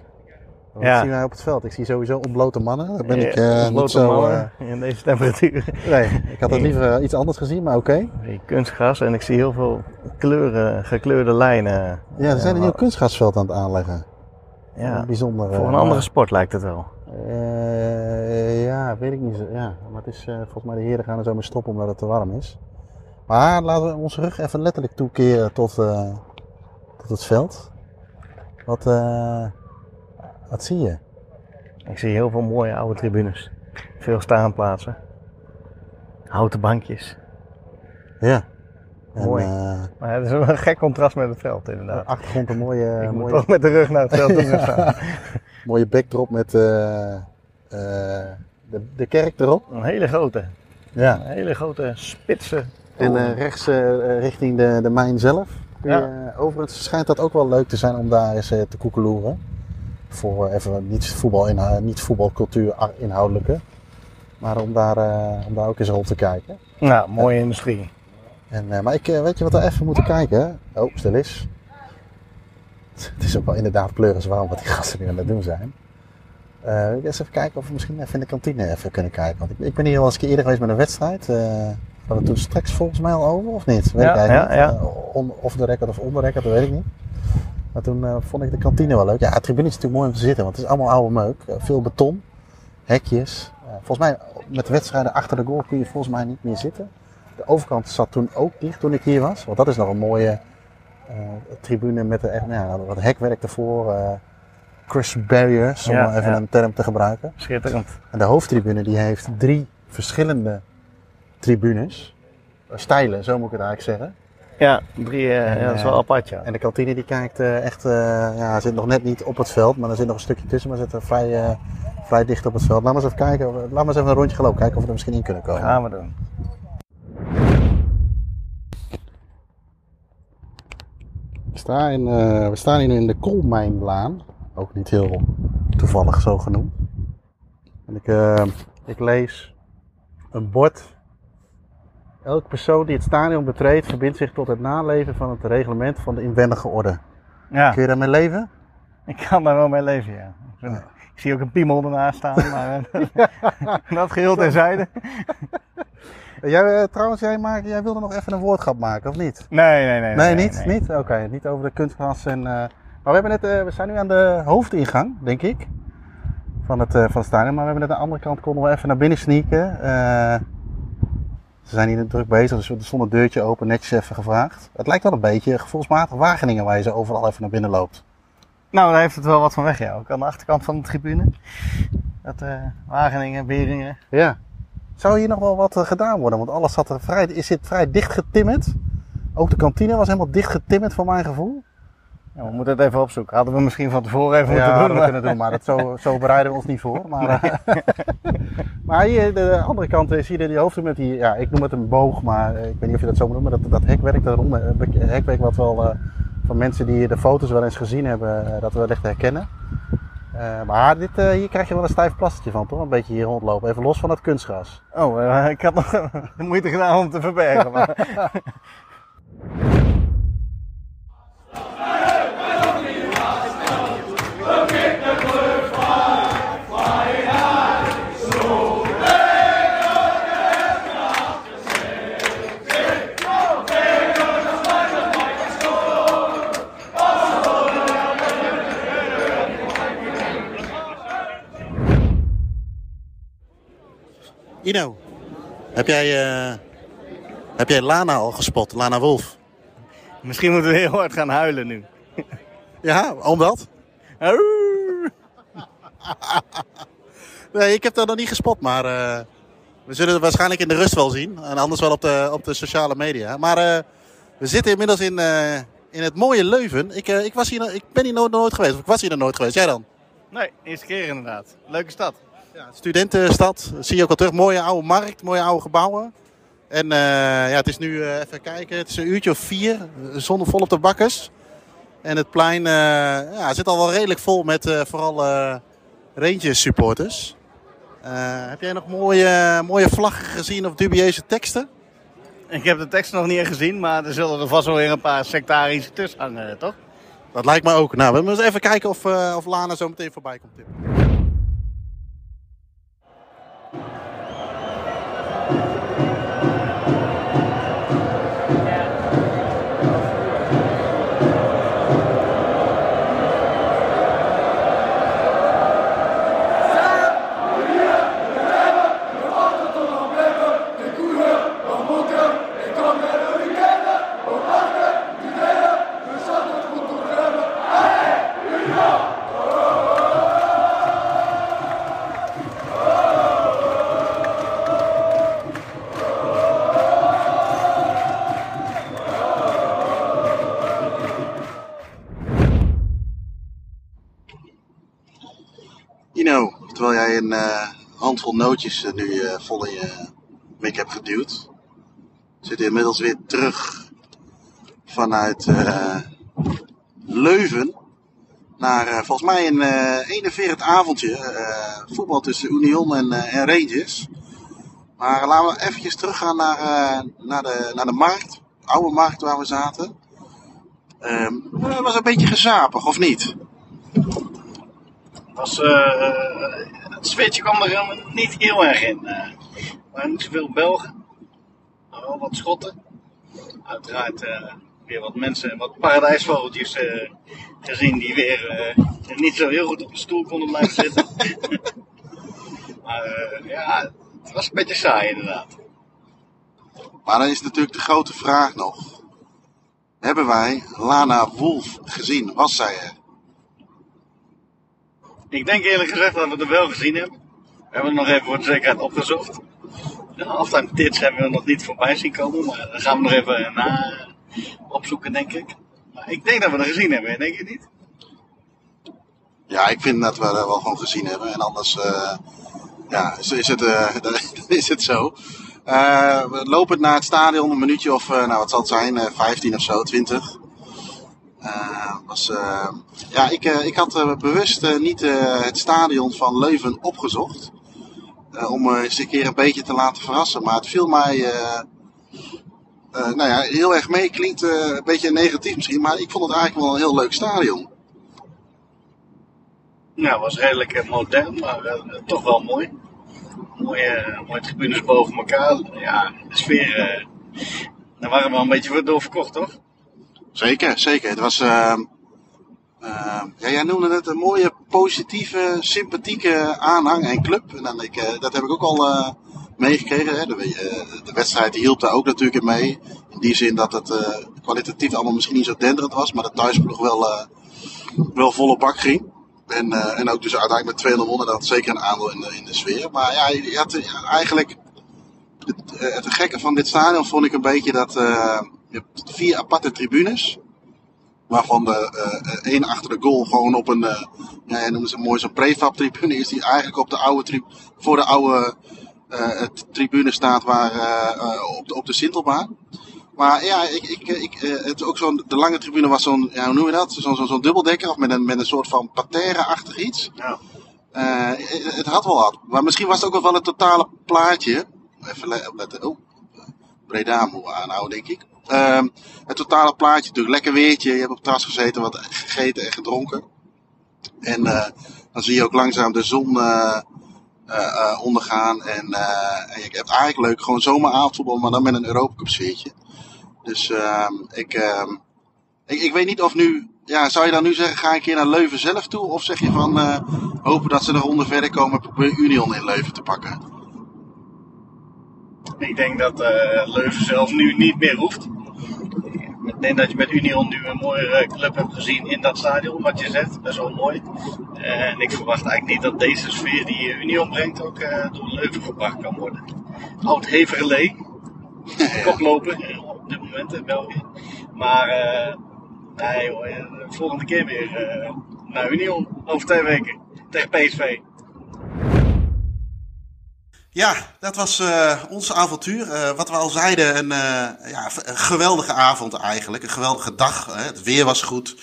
Wat Ja. zien wij op het veld? Ik zie sowieso ontblote mannen. Daar ben ik Eh, eh, niet zo... mannen in deze temperatuur. eh, nee, ik had het liever iets anders gezien, maar oké. Die kunstgras en ik zie heel veel kleuren, gekleurde lijnen. Ja, er zijn een nieuw kunstgrasveld aan het aanleggen. Ja, Bijzonder. voor eh, een andere sport lijkt het wel. Eh, ja, weet ik niet. zo- Ja, maar het is, eh, volgens mij de heren gaan er zo mee stoppen omdat het te warm is. Maar laten we onze rug even letterlijk toekeren tot, eh, tot het veld. Wat, eh, wat zie je? Ik zie heel veel mooie oude tribunes. Veel staanplaatsen. Houten bankjes. Ja. En, Mooi. eh, Maar het is wel een gek contrast met het veld inderdaad. achtergrond een mooie, ik moet mooie, met de rug naar het veld toe gaan staan. <laughs> mooie backdrop met eh, eh, de, de kerk erop. Een hele grote. Ja. Een hele grote spitse. En rechts richting de, de mijn zelf. Eh, overigens schijnt dat ook wel leuk te zijn om daar eens te koekeloeren. Voor eh, even niet, voetbal inhou- niet voetbalcultuur inhoudelijke. Maar om daar, eh, om daar ook eens rond te kijken. Nou, mooie industrie. En, eh, maar ik, eh, weet je wat we even moeten kijken? Oh, stil is. <laughs> Het is ook wel inderdaad pleuriswarm wat die gasten nu aan het doen zijn. Eh, ik eens even kijken of we misschien even in de kantine even kunnen kijken. Want ik, ik ben hier wel eens een keer eerder geweest met een wedstrijd. Eh hadden we toen straks volgens mij al over, of niet? Weet Ja, ik eigenlijk ja, ja. Eh, on- of de record of onder record, dat weet ik niet. Maar toen eh, vond ik de kantine wel leuk. Ja, het tribune is natuurlijk mooi om te zitten, want het is allemaal oude meuk. Eh, veel beton, hekjes. Eh, volgens mij met de wedstrijden achter de goal kun je volgens mij niet meer zitten. De overkant zat toen ook dicht toen ik hier was. Want dat is nog een mooie tribune met de, nou wat hekwerk ervoor. crush barriers, om Ja, even ja. een term te gebruiken. Schitterend. En de hoofdtribune die heeft drie verschillende tribunes. Stijlen, zo moet ik het eigenlijk zeggen. Ja, drie, eh, ja, dat is wel apart, ja. En de kantine die kijkt eh, echt, eh, ja, zit nog net niet op het veld, maar er zit nog een stukje tussen, maar zit er vrij, vrij dicht op het veld. Laat maar eens even kijken, laat maar eens even een rondje gaan lopen, kijken of we er misschien in kunnen komen. Gaan we doen. We staan, in, we staan hier nu in de Koolmijnlaan. Ook niet heel toevallig zo genoemd. En ik, ik lees een bord. Elke persoon die het stadion betreedt verbindt zich tot het naleven van het reglement van de inwendige orde. Ja, Kun je daarmee leven? ik kan daar wel mee leven, ja. Ik zie ook een piemel ernaast staan, <laughs> maar eh, <laughs> dat geheel terzijde. <laughs> Jij, eh, trouwens, jij, maakt, jij wilde nog even een woordgrap maken, of niet? Nee, nee, nee. Nee, niet? Niet? Oké, niet over de kunstgras. En, eh, maar we, hebben net, we zijn nu aan de hoofdingang, denk ik, van het, eh, van het stadion. Maar we hebben net aan de andere kant konden we even naar binnen sneaken. Ze zijn hier druk bezig, dus er stond een deurtje open, netjes even gevraagd. Het lijkt wel een beetje gevoelsmatig Wageningen waar je zo overal even naar binnen loopt. Nou, daar heeft het wel wat van weg, ja. Ook aan de achterkant van de tribune. Dat eh, Wageningen, Beringen. Ja. Zou hier nog wel wat eh, gedaan worden? Want alles zat er vrij, is dit vrij dicht getimmerd. Ook de kantine was helemaal dicht getimmerd voor mijn gevoel. Ja, we moeten het even opzoeken. Hadden we misschien van tevoren even ja, moeten doen. we maar- kunnen doen, maar dat zo, zo bereiden we ons niet voor. Maar, eh, <laughs> maar hier, de andere kant, zie je die hoofden met die, ja, ik noem het een boog, maar eh, ik weet niet of je dat zo moet noemen, dat, dat hekwerk, dat ronde eh, hekwerk wat wel eh, van mensen die de foto's wel eens gezien hebben, dat we wellicht herkennen. Maar dit, hier krijg je wel een stijf plastertje van, toch? Een beetje hier rondlopen, even los van het kunstgras. Oh, ik had nog <laughs> moeite gedaan om te verbergen. Maar... <laughs> Ino, heb jij, eh, heb jij Lana al gespot, Lana Wolf? Misschien moeten we heel hard gaan huilen nu. <laughs> Ja, omdat? <laughs> Nee, ik heb dat nog niet gespot, maar eh, we zullen het waarschijnlijk in de rust wel zien. En anders wel op de, op de sociale media. Maar eh, we zitten inmiddels in, in het mooie Leuven. Ik, ik, was hier, nog- ik ben hier nooit, nooit geweest, of ik was hier nog nooit geweest. Jij dan? Nee, eerste keer inderdaad. Leuke stad. Ja, studentenstad, dat zie je ook al terug. Mooie oude markt, mooie oude gebouwen. En eh, ja, het is nu, eh, even kijken, het is een uurtje of vier, de zon vol op de bakkers. En het plein eh, ja, zit al wel redelijk vol met vooral Rangers supporters. Heb jij nog mooie, mooie vlaggen gezien of dubieuze teksten? Ik heb de tekst nog niet echt gezien, maar er zullen er vast wel weer een paar sectarische tussen hangen, toch? Dat lijkt me ook. Nou, we moeten eens even kijken of, of Lana zo meteen voorbij komt. Tim. Ino, terwijl jij een eh, handvol nootjes eh, nu eh, vol in je mik hebt geduwd, zit je inmiddels weer terug vanuit Leuven naar volgens mij een enerverend avondje. voetbal tussen Union en, Rangers. Maar laten we eventjes teruggaan naar, naar, de, naar de markt. oude markt waar we zaten. Ehm, Het was een beetje gezapig, of niet? Was, eh, het sfeertje kwam er niet heel erg in. eh. waren niet zoveel Belgen, maar wel wat Schotten. Uiteraard eh, weer wat mensen en wat paradijsvogeltjes eh, gezien die weer eh, niet zo heel goed op de stoel konden blijven zitten. <laughs> maar eh, ja, het was een beetje saai inderdaad. Maar dan is natuurlijk de grote vraag nog. Hebben wij Lana Wolf gezien? Was zij er? Ik denk eerlijk gezegd dat we het wel gezien hebben. We hebben het nog even voor de zekerheid opgezocht. De halftime tits hebben we nog niet voorbij zien komen, maar dan gaan we nog even na opzoeken, denk ik. Maar ik denk dat we het gezien hebben, denk je niet? Ja, ik vind dat we dat wel gewoon gezien hebben. En anders eh, ja, is, is, het, eh, <laughs> is het zo. Eh, we lopen naar het stadion een minuutje of, nou wat zal het zijn, eh 15 of zo, 20. Eh, was, eh, ja, ik, eh, ik had bewust niet het stadion van Leuven opgezocht. om me eens een keer een beetje te laten verrassen. Maar het viel mij nou ja, heel erg mee. Klinkt een beetje negatief misschien, maar ik vond het eigenlijk wel een heel leuk stadion. Nou, was redelijk modern, maar toch wel mooi. Mooie, mooie tribunes boven elkaar. Ja, de sfeer, daar waren we wel een beetje voor doorverkocht, toch? Zeker, zeker. Het was, ehm, ehm, ja, jij noemde het een mooie, positieve, sympathieke aanhang en club. En dan, ik, eh, dat heb ik ook al eh, meegekregen. Hè. De, eh, de wedstrijd hielp daar ook natuurlijk in mee. In die zin dat het kwalitatief allemaal misschien niet zo denderend was, maar de thuisploeg wel, wel volle bak ging. En, en ook dus uiteindelijk met 200 wonnen, dat had zeker een aandeel in de, in de sfeer. Maar ja, je had eigenlijk het, het gekke van dit stadion vond ik een beetje dat je hebt vier aparte tribunes. Waarvan de eh, één achter de goal gewoon op een, eh ja, noemde ze mooi zo'n prefab tribune is. Die eigenlijk op de oude voor de oude tribune staat waar, op, de, op de Sintelbaan. Maar ja, ik, ik, ik, het, ook zo'n, de lange tribune was zo'n, ja, hoe noem je dat? Zo'n zo'n zo'n dubbeldekker of met een, met een soort van parterre-achtig iets. Ja. Het, het had wel wat. Maar misschien was het ook wel het totale plaatje. Even le- opletten. Oh, Breda moeten we aanhouden, denk ik. Ehm, het totale plaatje natuurlijk. Lekker weertje. Je hebt op het terras gezeten, wat gegeten en gedronken. En eh, dan zie je ook langzaam de zon eh, eh, ondergaan. En, en je hebt eigenlijk leuk gewoon zomeravondvoetbal, maar dan met een Europa Cup sfeertje. Dus ehm, ik, ehm, ik, ik weet niet of nu... Ja, zou je dan nu zeggen, ga een keer naar Leuven zelf toe? Of zeg je van, hopen dat ze de ronde verder komen en proberen Union in Leuven te pakken? Ik denk dat eh, Leuven zelf nu niet meer hoeft. Ik denk dat je met Union nu een mooie club hebt gezien in dat stadion, wat je zegt. Best wel mooi. Eh, en ik verwacht eigenlijk niet dat deze sfeer die eh, Union brengt ook door Leuven gebracht kan worden. Oud Heverlee, <laughs> koploper eh, op dit moment in België. Maar eh, nee hoor, volgende keer weer naar Union over twee weken tegen PSV. Ja, dat was eh, ons avontuur. Eh, wat we al zeiden, een, eh, ja, een geweldige avond eigenlijk. Een geweldige dag. Hè. Het weer was goed.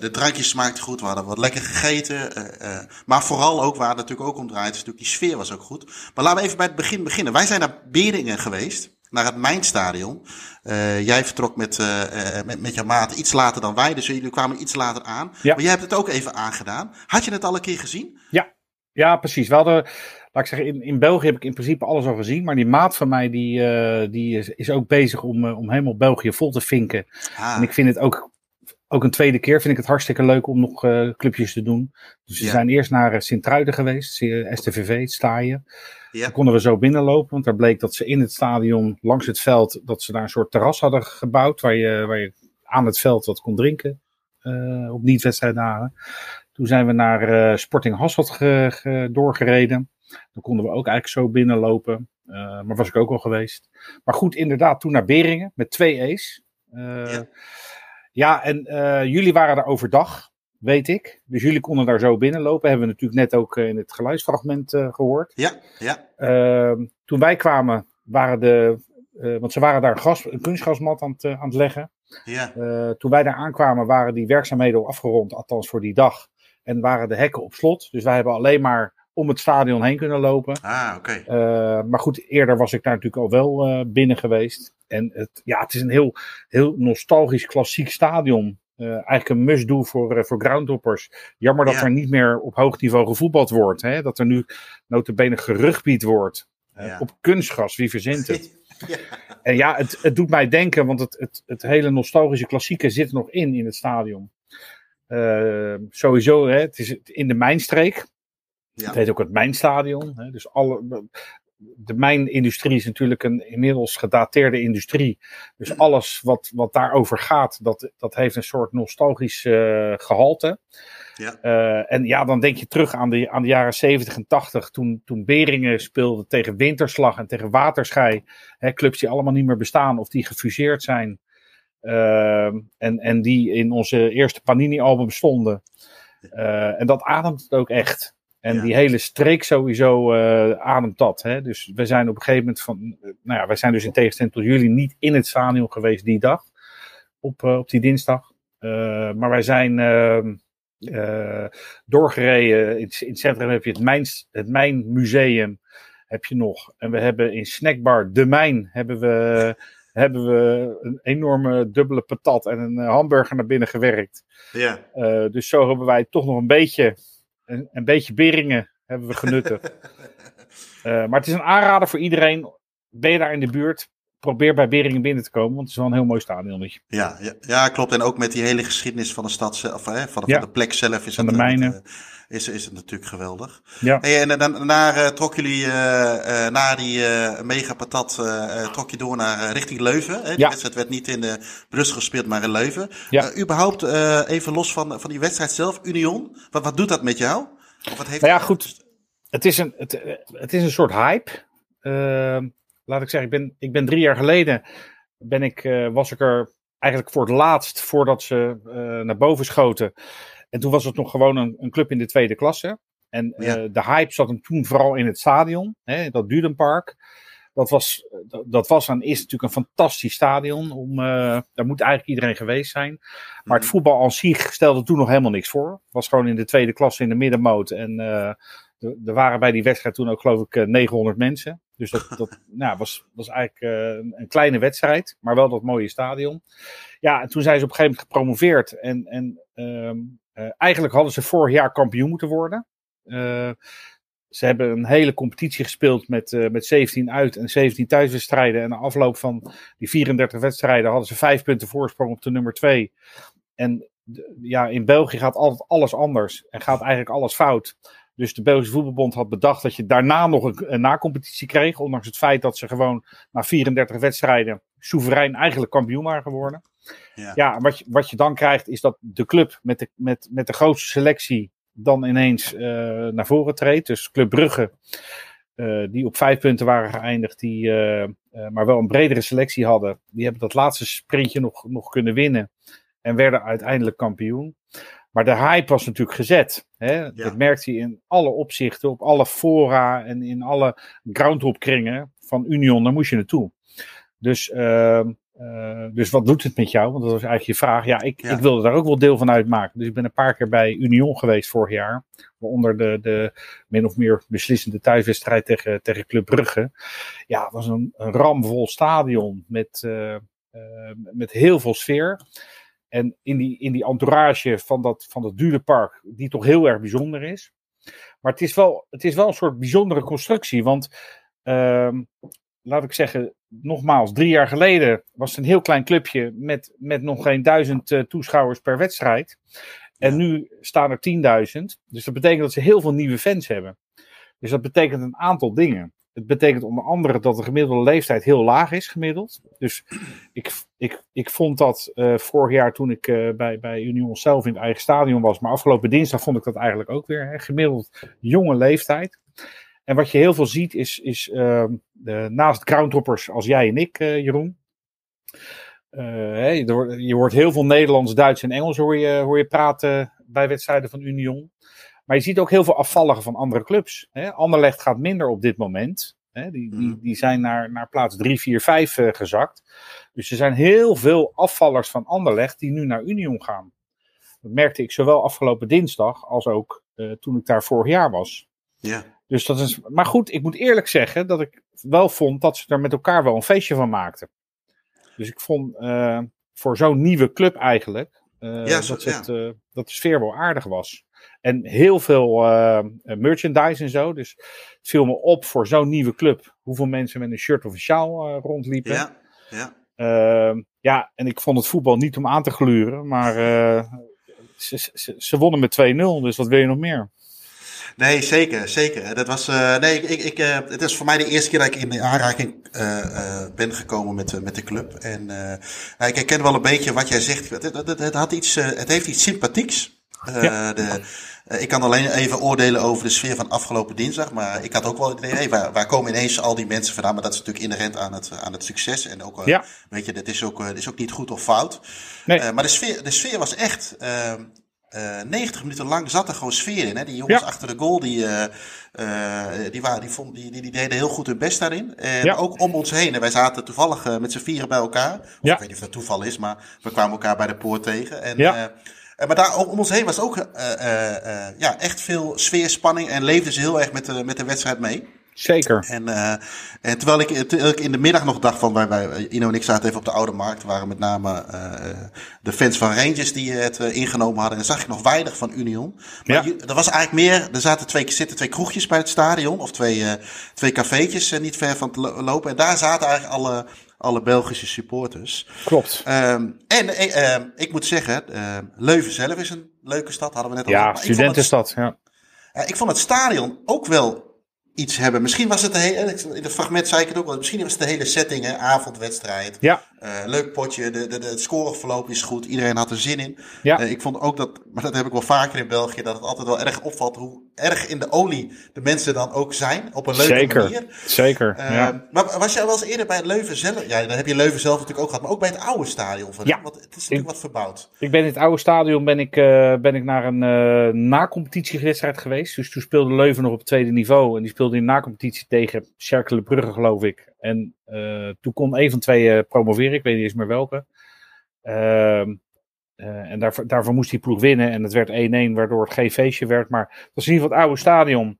De drankjes smaakten goed. We hadden wat lekker gegeten. maar vooral ook, waar het natuurlijk ook om draait, is natuurlijk die sfeer was ook goed. Maar laten we even bij het begin beginnen. Wij zijn naar Beringen geweest. Naar het Mijnstadion. Jij vertrok met, met, met jouw maat iets later dan wij. Dus jullie kwamen iets later aan. Ja. Maar jij hebt het ook even aangedaan. Had je het al een keer gezien? Ja, ja precies. We hadden, laat ik zeggen, in, in België heb ik in principe alles al gezien. Maar die maat van mij, die, eh, die is, is ook bezig om, eh, om helemaal België vol te vinken. Ah, En ik vind het ook, ook een tweede keer, vind ik het hartstikke leuk om nog eh, clubjes te doen. Dus we Ja. zijn eerst naar Sint-Truiden geweest, STVV, het staaien. ja. Dan konden we zo binnenlopen, want daar bleek dat ze in het stadion, langs het veld, dat ze daar een soort terras hadden gebouwd, waar je, waar je aan het veld wat kon drinken op niet-wedstrijddagen. Toen zijn we naar Sporting Hasselt ge- ge- doorgereden. Dan konden we ook eigenlijk zo binnenlopen. Eh, maar was ik ook al geweest. Maar goed, inderdaad, toen naar Beringen met twee E's. Eh, Ja. ja. en eh, jullie waren daar overdag, weet ik. Dus jullie konden daar zo binnenlopen. Hebben we natuurlijk net ook in het geluidsfragment eh, gehoord. Ja, ja. Ehm, toen wij kwamen, waren de. want ze waren daar een, gas, een kunstgasmat aan het, aan het leggen. ja. Toen wij daar aankwamen, waren die werkzaamheden al afgerond, althans voor die dag. En waren de hekken op slot. Dus wij hebben alleen maar om het stadion heen kunnen lopen. Ah, oké. Uh, maar goed, eerder was ik daar natuurlijk al wel uh, binnen geweest. En het, ja, het is een heel, heel nostalgisch klassiek stadion. Uh, eigenlijk een must-do voor, voor groundhoppers. Jammer dat Ja. er niet meer op hoog niveau gevoetbald wordt. Hè? Dat er nu notabene gerugbied wordt. Uh, Ja. Op kunstgras, wie verzint het? <laughs> Ja. En ja, het, het doet mij denken, want het, het, het hele nostalgische klassieke zit er nog in, in het stadion. Uh, sowieso, hè, het is in de mijnstreek. Ja. Het heet ook het mijnstadion. Hè, dus alle, de mijnindustrie is natuurlijk een inmiddels gedateerde industrie. Dus <clears throat> alles wat, wat daarover gaat, dat, dat heeft een soort nostalgisch uh, gehalte. Ja. Uh, en ja, dan denk je terug aan de, aan de jaren 70 en 80, toen, toen Beringen speelde tegen Winterslag en tegen Waterschei. Hè, clubs die allemaal niet meer bestaan of die gefuseerd zijn. Uh, en, en die in onze eerste Panini-album stonden. Uh, en dat ademt het ook echt. En Ja. die hele streek sowieso uh, ademt dat. Hè? Dus we zijn op een gegeven moment van. Nou ja, wij zijn dus in tegenstelling tot jullie niet in het stadion geweest die dag. Op, uh, op die dinsdag. Uh, maar wij zijn uh, doorgereden. In, in, het centrum heb je het, mijn, het Mijnmuseum. Heb je nog. En we hebben in Snackbar De Mijn. Hebben we, hebben we een enorme dubbele patat en een hamburger naar binnen gewerkt. Ja. dus zo hebben wij toch nog een beetje een, een beetje beringen hebben we genuttigd. uh, <laughs> maar het is een aanrader voor iedereen. Ben je daar in de buurt? Probeer bij Beringen binnen te komen, want het is wel een heel mooi stadion. Ja, ja, ja, klopt. En ook met die hele geschiedenis van de stad zelf, hè, van, de, Ja. van de plek zelf is Van het, de eh, mijnen. eh, is, is het natuurlijk geweldig. Ja. Hey, en dan daarna eh, trokken jullie eh, eh, na die eh mega patat, eh, eh, trok je door naar eh, richting Leuven. Hè? Die Ja. wedstrijd werd niet in de Brussel gespeeld, maar in Leuven. Ja. Eh, überhaupt, eh, even los van, van die wedstrijd zelf, Union. Wat, wat doet dat met jou? Of wat heeft Nou ja, goed. Het is een, het, eh, het is een soort hype. Laat ik zeggen, ik ben, ik ben drie jaar geleden ben ik, uh, was ik er eigenlijk voor het laatst voordat ze uh, naar boven schoten. En toen was het nog gewoon een, een club in de tweede klasse. En Ja. uh, de hype zat hem toen vooral in het stadion, hè, dat Dudenpark. Dat was, dat, dat was en is natuurlijk een fantastisch stadion. Om, daar moet eigenlijk iedereen geweest zijn. Maar het voetbal aan zich stelde toen nog helemaal niks voor. Het was gewoon in de tweede klasse in de middenmoot. En er waren bij die wedstrijd toen ook geloof ik 900 mensen. Dus dat, dat <laughs> nou, was, was eigenlijk uh, een kleine wedstrijd. Maar wel dat mooie stadion. Ja, en toen zijn ze op een gegeven moment gepromoveerd. En, en um, uh, eigenlijk hadden ze vorig jaar kampioen moeten worden. Uh, ze hebben een hele competitie gespeeld met, met 17 uit- en 17 thuiswedstrijden. En na afloop van die 34 wedstrijden hadden ze vijf punten voorsprong op de nummer 2. En ja, in België gaat altijd alles anders. En gaat eigenlijk alles fout. Dus de Belgische Voetbalbond had bedacht dat je daarna nog een, een nacompetitie kreeg. Ondanks het feit dat ze gewoon na 34 wedstrijden soeverein eigenlijk kampioen waren geworden. Ja. Ja, wat je, wat je dan krijgt is dat de club met de, met, met de grootste selectie dan ineens uh, naar voren treedt. Dus Club Brugge, uh, die op vijf punten waren geëindigd, die uh, maar wel een bredere selectie hadden. Die hebben dat laatste sprintje nog, nog kunnen winnen. En werden uiteindelijk kampioen. Maar de hype was natuurlijk gezet. Hè? Ja. Dat merkte je in alle opzichten, op alle fora en in alle groundhopkringen van Union. Daar moest je naartoe. Dus, uh, uh, dus wat doet het met jou? Want dat was eigenlijk je vraag. Ja ik, Ja. ik wilde daar ook wel deel van uitmaken. Dus ik ben een paar keer bij Union geweest vorig jaar. Waaronder de, de min of meer beslissende thuiswedstrijd tegen, tegen Club Brugge. Ja, het was een, een ramvol stadion met, uh, met heel veel sfeer. En in die, in die entourage van dat, van dat Durenpark, die toch heel erg bijzonder is. Maar het is wel, het is wel een soort bijzondere constructie. Want, uh, laat ik zeggen, nogmaals, drie jaar geleden was het een heel klein clubje met, met nog geen duizend uh, toeschouwers per wedstrijd. En nu staan er 10.000. Dus dat betekent dat ze heel veel nieuwe fans hebben. Dus dat betekent een aantal dingen. Het betekent onder andere dat de gemiddelde leeftijd heel laag is gemiddeld. Dus ik, ik, ik vond dat uh, vorig jaar toen ik uh, bij, bij Union zelf in het eigen stadion was. Maar afgelopen dinsdag vond ik dat eigenlijk ook weer. Hè, gemiddeld jonge leeftijd. En wat je heel veel ziet is, is uh, de, naast groundhoppers als jij en ik, uh, Jeroen. Er, je hoort heel veel Nederlands, Duits en Engels hoor je, hoor je praten bij wedstrijden van Union. Maar je ziet ook heel veel afvalligen van andere clubs. Hè. Anderlecht gaat minder op dit moment. Hè. Die, die, die zijn naar, naar plaats 3, 4, 5 uh, gezakt. Dus er zijn heel veel afvallers van Anderlecht die nu naar Union gaan. Dat merkte ik zowel afgelopen dinsdag als ook uh, toen ik daar vorig jaar was. Ja. Dus dat is, maar goed, ik moet eerlijk zeggen dat ik wel vond dat ze er met elkaar wel een feestje van maakten. Dus ik vond eh, voor zo'n nieuwe club eigenlijk eh, Ja, zo- dat, het, eh, dat de sfeer wel aardig was. En heel veel eh, merchandise en zo. Dus het viel me op voor zo'n nieuwe club hoeveel mensen met een shirt of een sjaal eh, rondliepen. Ja. Ja. Ehm, ja, en ik vond het voetbal niet om aan te gluren, maar eh, ze, ze, ze wonnen met 2-0, dus wat wil je nog meer? Nee, zeker, zeker. Dat was, eh, nee, ik, ik, eh, het is voor mij de eerste keer dat ik in de aanraking eh, eh, ben gekomen met, eh, met de club. En eh, ik herken wel een beetje wat jij zegt. Het, het, had iets, eh, het heeft iets sympathieks. Eh, Ja. de, eh, ik kan alleen even oordelen over de sfeer van afgelopen dinsdag. Maar ik had ook wel het idee, hey, waar, waar komen ineens al die mensen vandaan? Maar dat is natuurlijk inherent aan het, aan het succes. En ook, eh, Ja. weet je, dat is ook, dat is ook niet goed of fout. Nee. Maar de sfeer, de sfeer was echt. ehm, eh 90 minuten lang zat er gewoon sfeer in. Hè? Die jongens Ja. achter de goal, die, die, waren, die, vond, die, die, die deden heel goed hun best daarin. En Ja. ook om ons heen. En wij zaten toevallig met z'n vieren bij elkaar. Of. Ik weet niet of dat toeval is, maar we kwamen elkaar bij de poort tegen. En, maar daar om ons heen was ook eh, eh, eh, ja, echt veel sfeer, spanning. En leefden ze heel erg met de, met de wedstrijd mee. Zeker. En, eh, en terwijl, ik, terwijl ik in de middag nog dacht van, wij, wij, Ino en ik zaten even op de Oude Markt, waren met name eh, de fans van Rangers die het eh, ingenomen hadden. En zag ik nog weinig van Union. Maar Ja. er was eigenlijk meer, er zaten twee, zitten twee kroegjes bij het stadion, of twee, eh twee cafeetjes eh, niet ver van het lo- lopen. En daar zaten eigenlijk alle, alle Belgische supporters. Klopt. Ehm, en eh, ehm, ik moet zeggen, ehm, Leuven zelf is een leuke stad, hadden we net al Ja, gezegd. Maar ik vond het- studentenstad. Ja. ik vond het stadion ook wel iets hebben. Misschien was het de hele, in het fragment zei ik het ook wel, misschien was het de hele setting, hè, avondwedstrijd. Ja. Eh, leuk potje, de, de, de, het scoreverloop is goed, iedereen had er zin in. Ja. Eh, ik vond ook dat, maar dat heb ik wel vaker in België, dat het altijd wel erg opvalt hoe erg in de olie de mensen dan ook zijn, op een leuke Zeker. manier. Zeker. Eh, ja. Maar was jij wel eens eerder bij Leuven zelf? Ja, dan heb je Leuven zelf natuurlijk ook gehad, maar ook bij het oude stadion van Ja. Want het is natuurlijk wat verbouwd. Ik ben in het oude stadion ben ik, ben ik naar een na-competitiewedstrijd geweest. Dus toen speelde Leuven nog op het tweede niveau. En die speelde in na-competitie tegen Cercle Brugge, geloof ik. En eh, toen kon een van twee eh, promoveren. Ik weet niet eens meer welke. Ehm, eh, en daarvoor, daarvoor moest die ploeg winnen. En het werd 1-1, waardoor het geen feestje werd. Maar het was in ieder geval het oude stadion.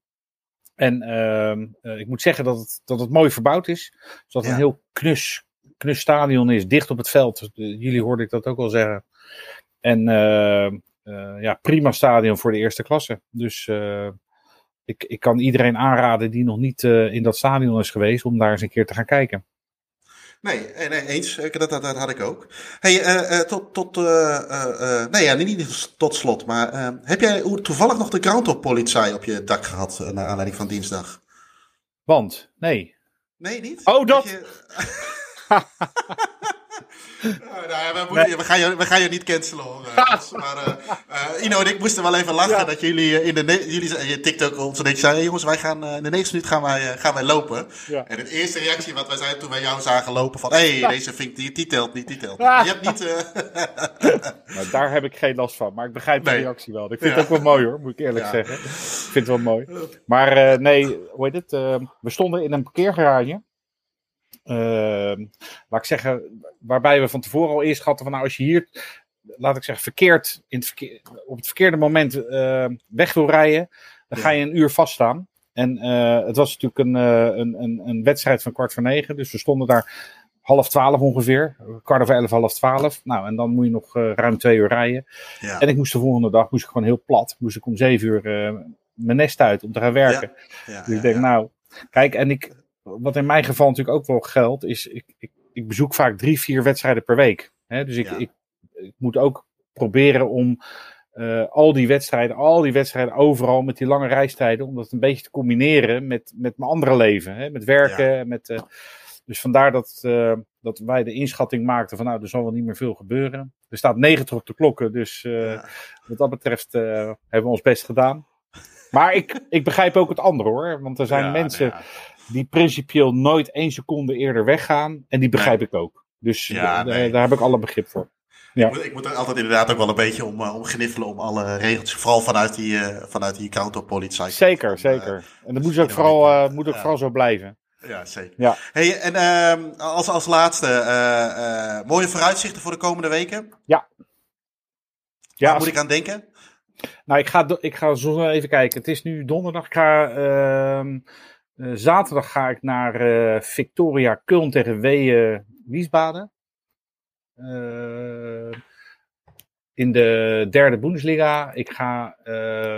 En ehm, eh, ik moet zeggen dat het, dat het mooi verbouwd is. Dus dat het Ja. een heel knus, knus stadion is, dicht op het veld. Jullie hoorden ik dat ook al zeggen. En eh, eh, ja, prima stadion voor de eerste klasse. Dus ik, ik kan iedereen aanraden die nog niet eh, in dat stadion is geweest, om daar eens een keer te gaan kijken. Nee, nee, nee eens. Ik- Dat, dat, dat had ik ook. Hey, eh, eh, tot, tot, eh, eh, eh, nee ja, niet tot slot, maar eh, heb jij toevallig nog de groundhog-politie op je dak gehad eh, naar aanleiding van dinsdag? Want, nee. Nee, niet? Oh, dat- je- <laughs> Nou ja, we, moeten- we, gaan je, we gaan je niet cancelen hoor. <laughs> eh, Hans. maar eh, eh, Ino en ik moesten wel even lachen dat jullie in de jullie je TikTok ons en ik zei, hey, jongens, wij gaan in de 90 minuut gaan wij, gaan wij lopen. Ja. En de eerste reactie wat wij zeiden toen wij jou zagen lopen van, hé, hey, deze vind ik, die, die telt niet, die telt niet. Je hebt niet, <laughs> Nou, daar heb ik geen last van, maar ik begrijp de reactie wel. Ik vind het ook wel mooi hoor, moet ik eerlijk zeggen. Ik vind het wel mooi. Maar nee, hoe heet het? we stonden in een parkeergarage. Ehm, laat ik zeggen, waarbij we van tevoren al eerst hadden van nou, als je hier, laat ik zeggen, verkeerd, in het verkeer, op het verkeerde moment eh, weg wil rijden, dan ga je een uur vaststaan. En eh, het was natuurlijk een, eh, een, een, een wedstrijd van kwart voor negen, dus we stonden daar half twaalf ongeveer, kwart over elf, half twaalf. Nou, en dan moet je nog eh, ruim twee uur rijden. ja. En ik moest de volgende dag moest ik gewoon heel plat. Moest ik om zeven uur mijn nest uit om te gaan werken. Ja, Dus ik denk, nou, kijk, en ik, wat in mijn geval natuurlijk ook wel geldt, is ik, ik, ik bezoek vaak drie, vier wedstrijden per week. Hè? Dus ik, Ja. ik, ik moet ook proberen om eh, al die wedstrijden, al die wedstrijden overal met die lange reistijden, om dat een beetje te combineren met, met mijn andere leven. Hè? Met werken, met. eh, dus vandaar dat, eh, dat wij de inschatting maakten van nou, er zal wel niet meer veel gebeuren. Er staat 90 op de klokken, dus Ja. wat dat betreft hebben we ons best gedaan. Maar ik, ik begrijp ook het andere hoor. Want er zijn Ja, mensen nou ja. Die principieel nooit één seconde eerder weggaan. En die begrijp ik ook. Dus Ja, nee. daar heb ik alle begrip voor. Ik moet, ik moet er altijd inderdaad ook wel een beetje om, eh, om gniffelen om alle regels. Vooral vanuit die, eh vanuit die counterpolitie. Zeker, zeker. En dat moet ook, vooral, eh, moet ook ja. vooral zo blijven. eh, ja, zeker. Ja. Hey, en ehm, als, als laatste, eh, eh, mooie vooruitzichten voor de komende weken. Ja, Waar als- moet ik aan denken? Nou, ik ga, ik ga zo even kijken. Het is nu donderdag. Ik ga, eh, zaterdag ga ik naar eh, Victoria Köln tegen Weeën Wiesbaden. Eh, in de derde Bundesliga. Ik ga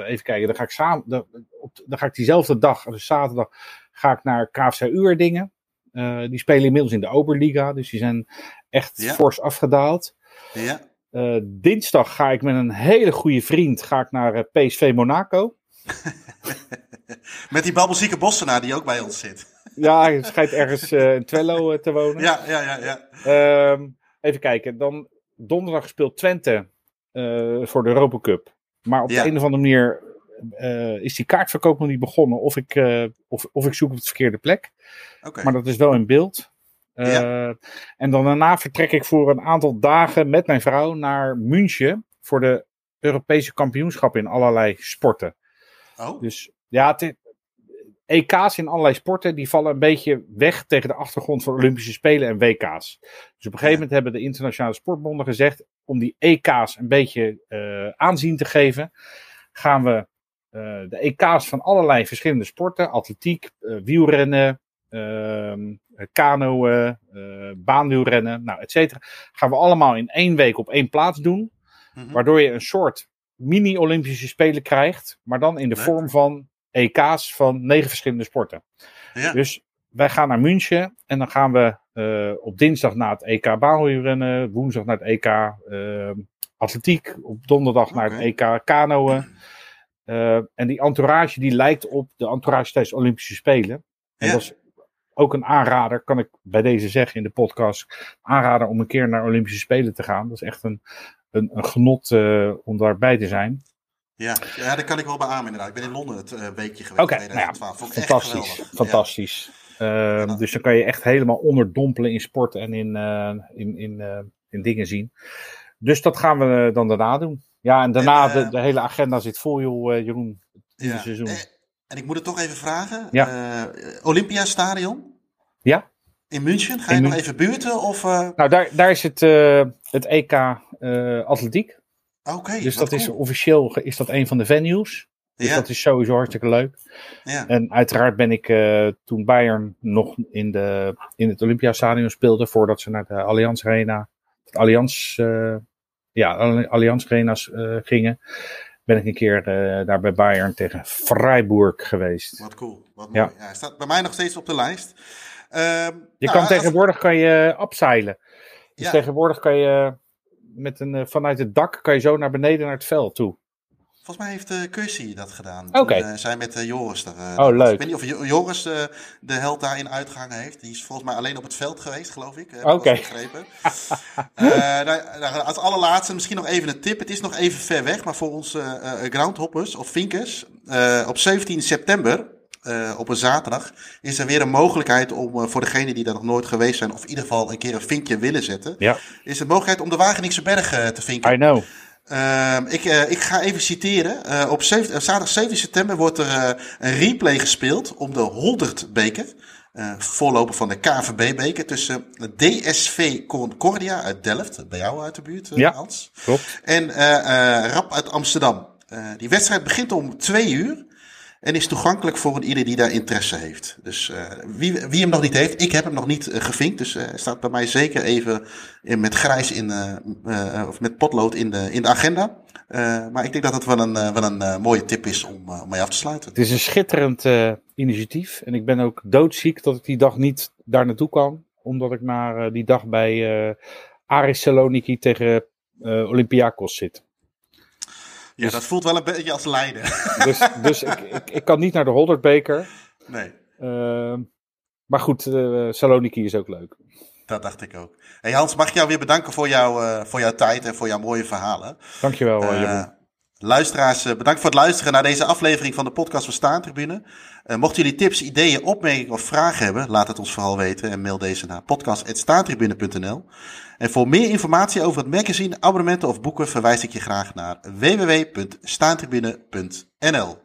even kijken. Dan ga ik samen. Dan, op, dan ga ik diezelfde dag, dus zaterdag, ga ik naar KFC Uerdingen. Die spelen inmiddels in de Oberliga, dus die zijn echt Ja. fors afgedaald. Ja. Dinsdag ga ik met een hele goede vriend ga ik naar PSV Monaco. <laughs> Met die babbelzieke Bossenaar die ook bij ons zit. Ja, hij schijnt ergens eh, in Twello eh, te wonen. Ja, ja, ja, ja. Ehm, even kijken. Dan donderdag speelt Twente eh, voor de Europa Cup. Maar op Ja. de een of andere manier is die kaartverkoop nog niet begonnen. Of ik, of, of ik zoek op de verkeerde plek. Oké. Maar dat is wel in beeld. Eh, En dan daarna vertrek ik voor een aantal dagen met mijn vrouw naar München. Voor de Europese kampioenschappen in allerlei sporten. Oh, Dus ja, het, EK's in allerlei sporten die vallen een beetje weg tegen de achtergrond van Olympische Spelen en WK's. Dus op een gegeven moment hebben de internationale sportbonden gezegd, om die EK's een beetje eh, aanzien te geven, gaan we eh, de EK's van allerlei verschillende sporten, atletiek, eh, wielrennen, ehm kanoën, baanwielrennen, nou, et cetera, gaan we allemaal in één week op één plaats doen. Mhm. Waardoor je een soort mini-Olympische Spelen krijgt, maar dan in de vorm van EK's van negen verschillende sporten. ja. Dus wij gaan naar München en dan gaan we eh, op dinsdag naar het EK baanwielrennen, woensdag naar het EK eh, atletiek, op donderdag naar het. EK kanoën. Eh, en die entourage die lijkt op de entourage tijdens de Olympische Spelen. En Ja. dat is ook een aanrader, kan ik bij deze zeggen in de podcast, aanrader om een keer naar Olympische Spelen te gaan. Dat is echt een, een, een genot om daarbij te zijn. Ja. ja, daar kan ik wel beamen inderdaad. Ik ben in Londen het eh, weekje geweest. Oké, in nou ja, 2012. Vond ik echt Fantastisch, fantastisch. Ehm. Dus dan kan je echt helemaal onderdompelen in sport en in, eh, in, in, eh, in dingen zien. Dus dat gaan we dan daarna doen. Ja, en daarna, En, de, de hele agenda zit vol, joh, Jeroen. Het Ja. seizoen. Eh, En ik moet het toch even vragen. Ja. Olympiastadion Ja? in München. Ga je In nog even buurten? Of, Nou, daar, daar is het, het EK Atletiek. Oké, Dus dat is officieel is dat een van de venues. Dus Ja, dat is sowieso hartstikke leuk. ja. En uiteraard ben ik eh, toen Bayern nog in, de, in het Olympiastadion speelde, voordat ze naar de Allianz Arena, het Allianz, eh, ja, Allianz Arena's eh, gingen, ben ik een keer daar bij Bayern tegen Freiburg geweest. Wat cool. Wat Ja. mooi. Ja. hij staat bij mij nog steeds op de lijst. Ehm, Je nou, kan als- tegenwoordig kan je abseilen. Dus Ja. tegenwoordig kan je met een, eh, vanuit het dak kan je zo naar beneden naar het veld toe. Volgens mij heeft uh, Kersey dat gedaan. Oké. Toen, eh, zij met eh, Joris eh, Oh, leuk. Ik weet niet of Jo- Joris eh, de held daarin uitgehangen heeft. Die is volgens mij alleen op het veld geweest, geloof ik. Oké. eens begrepen. <laughs> Eh, nou, nou, als allerlaatste misschien nog even een tip. Het is nog even ver weg, maar voor onze eh, eh, groundhoppers of vinkers. eh, op 17 september, eh, op een zaterdag, is er weer een mogelijkheid om eh, voor degenen die daar nog nooit geweest zijn, of in ieder geval een keer een vinkje willen zetten, Ja, is de mogelijkheid om de Wageningse Berg eh, te vinken. I know. Ehm, ik, ik ga even citeren. Op zaterdag 17 september wordt er een replay gespeeld om de Holdert-beker. voorloper van de KVB-beker tussen DSV Concordia uit Delft, bij jou uit de buurt, Ja. Hans. Klopt. En Rap uit Amsterdam. Die wedstrijd begint om twee uur. En is toegankelijk voor een ieder die daar interesse heeft. Dus eh, wie, wie hem nog niet heeft, ik heb hem nog niet eh, gevinkt. Dus hij staat bij mij zeker even met grijs in, of met potlood in de, in de agenda. Maar ik denk dat het wel een, een mooie tip is om, om mee af te sluiten. Het is een schitterend initiatief. En ik ben ook doodziek dat ik die dag niet daar naartoe kan. Omdat ik maar die dag bij Aris Saloniki tegen Olympiakos zit. Ja, dat voelt wel een beetje als lijden. <laughs> Dus, dus ik, ik, ik kan niet naar de Holderbeker. nee, Ehm maar goed, eh, Saloniki is ook leuk. dat dacht ik ook. Hey Hans, mag ik jou weer bedanken voor, jou, eh, voor jouw tijd en voor jouw mooie verhalen. Dankjewel, Eh, Jeroen. luisteraars, bedankt voor het luisteren naar deze aflevering van de podcast van Staantribune. Mochten jullie tips, ideeën, opmerkingen of vragen hebben, laat het ons vooral weten en mail deze naar podcast.staantribune.nl. En voor meer informatie over het magazine, abonnementen of boeken verwijs ik je graag naar www.staantribune.nl.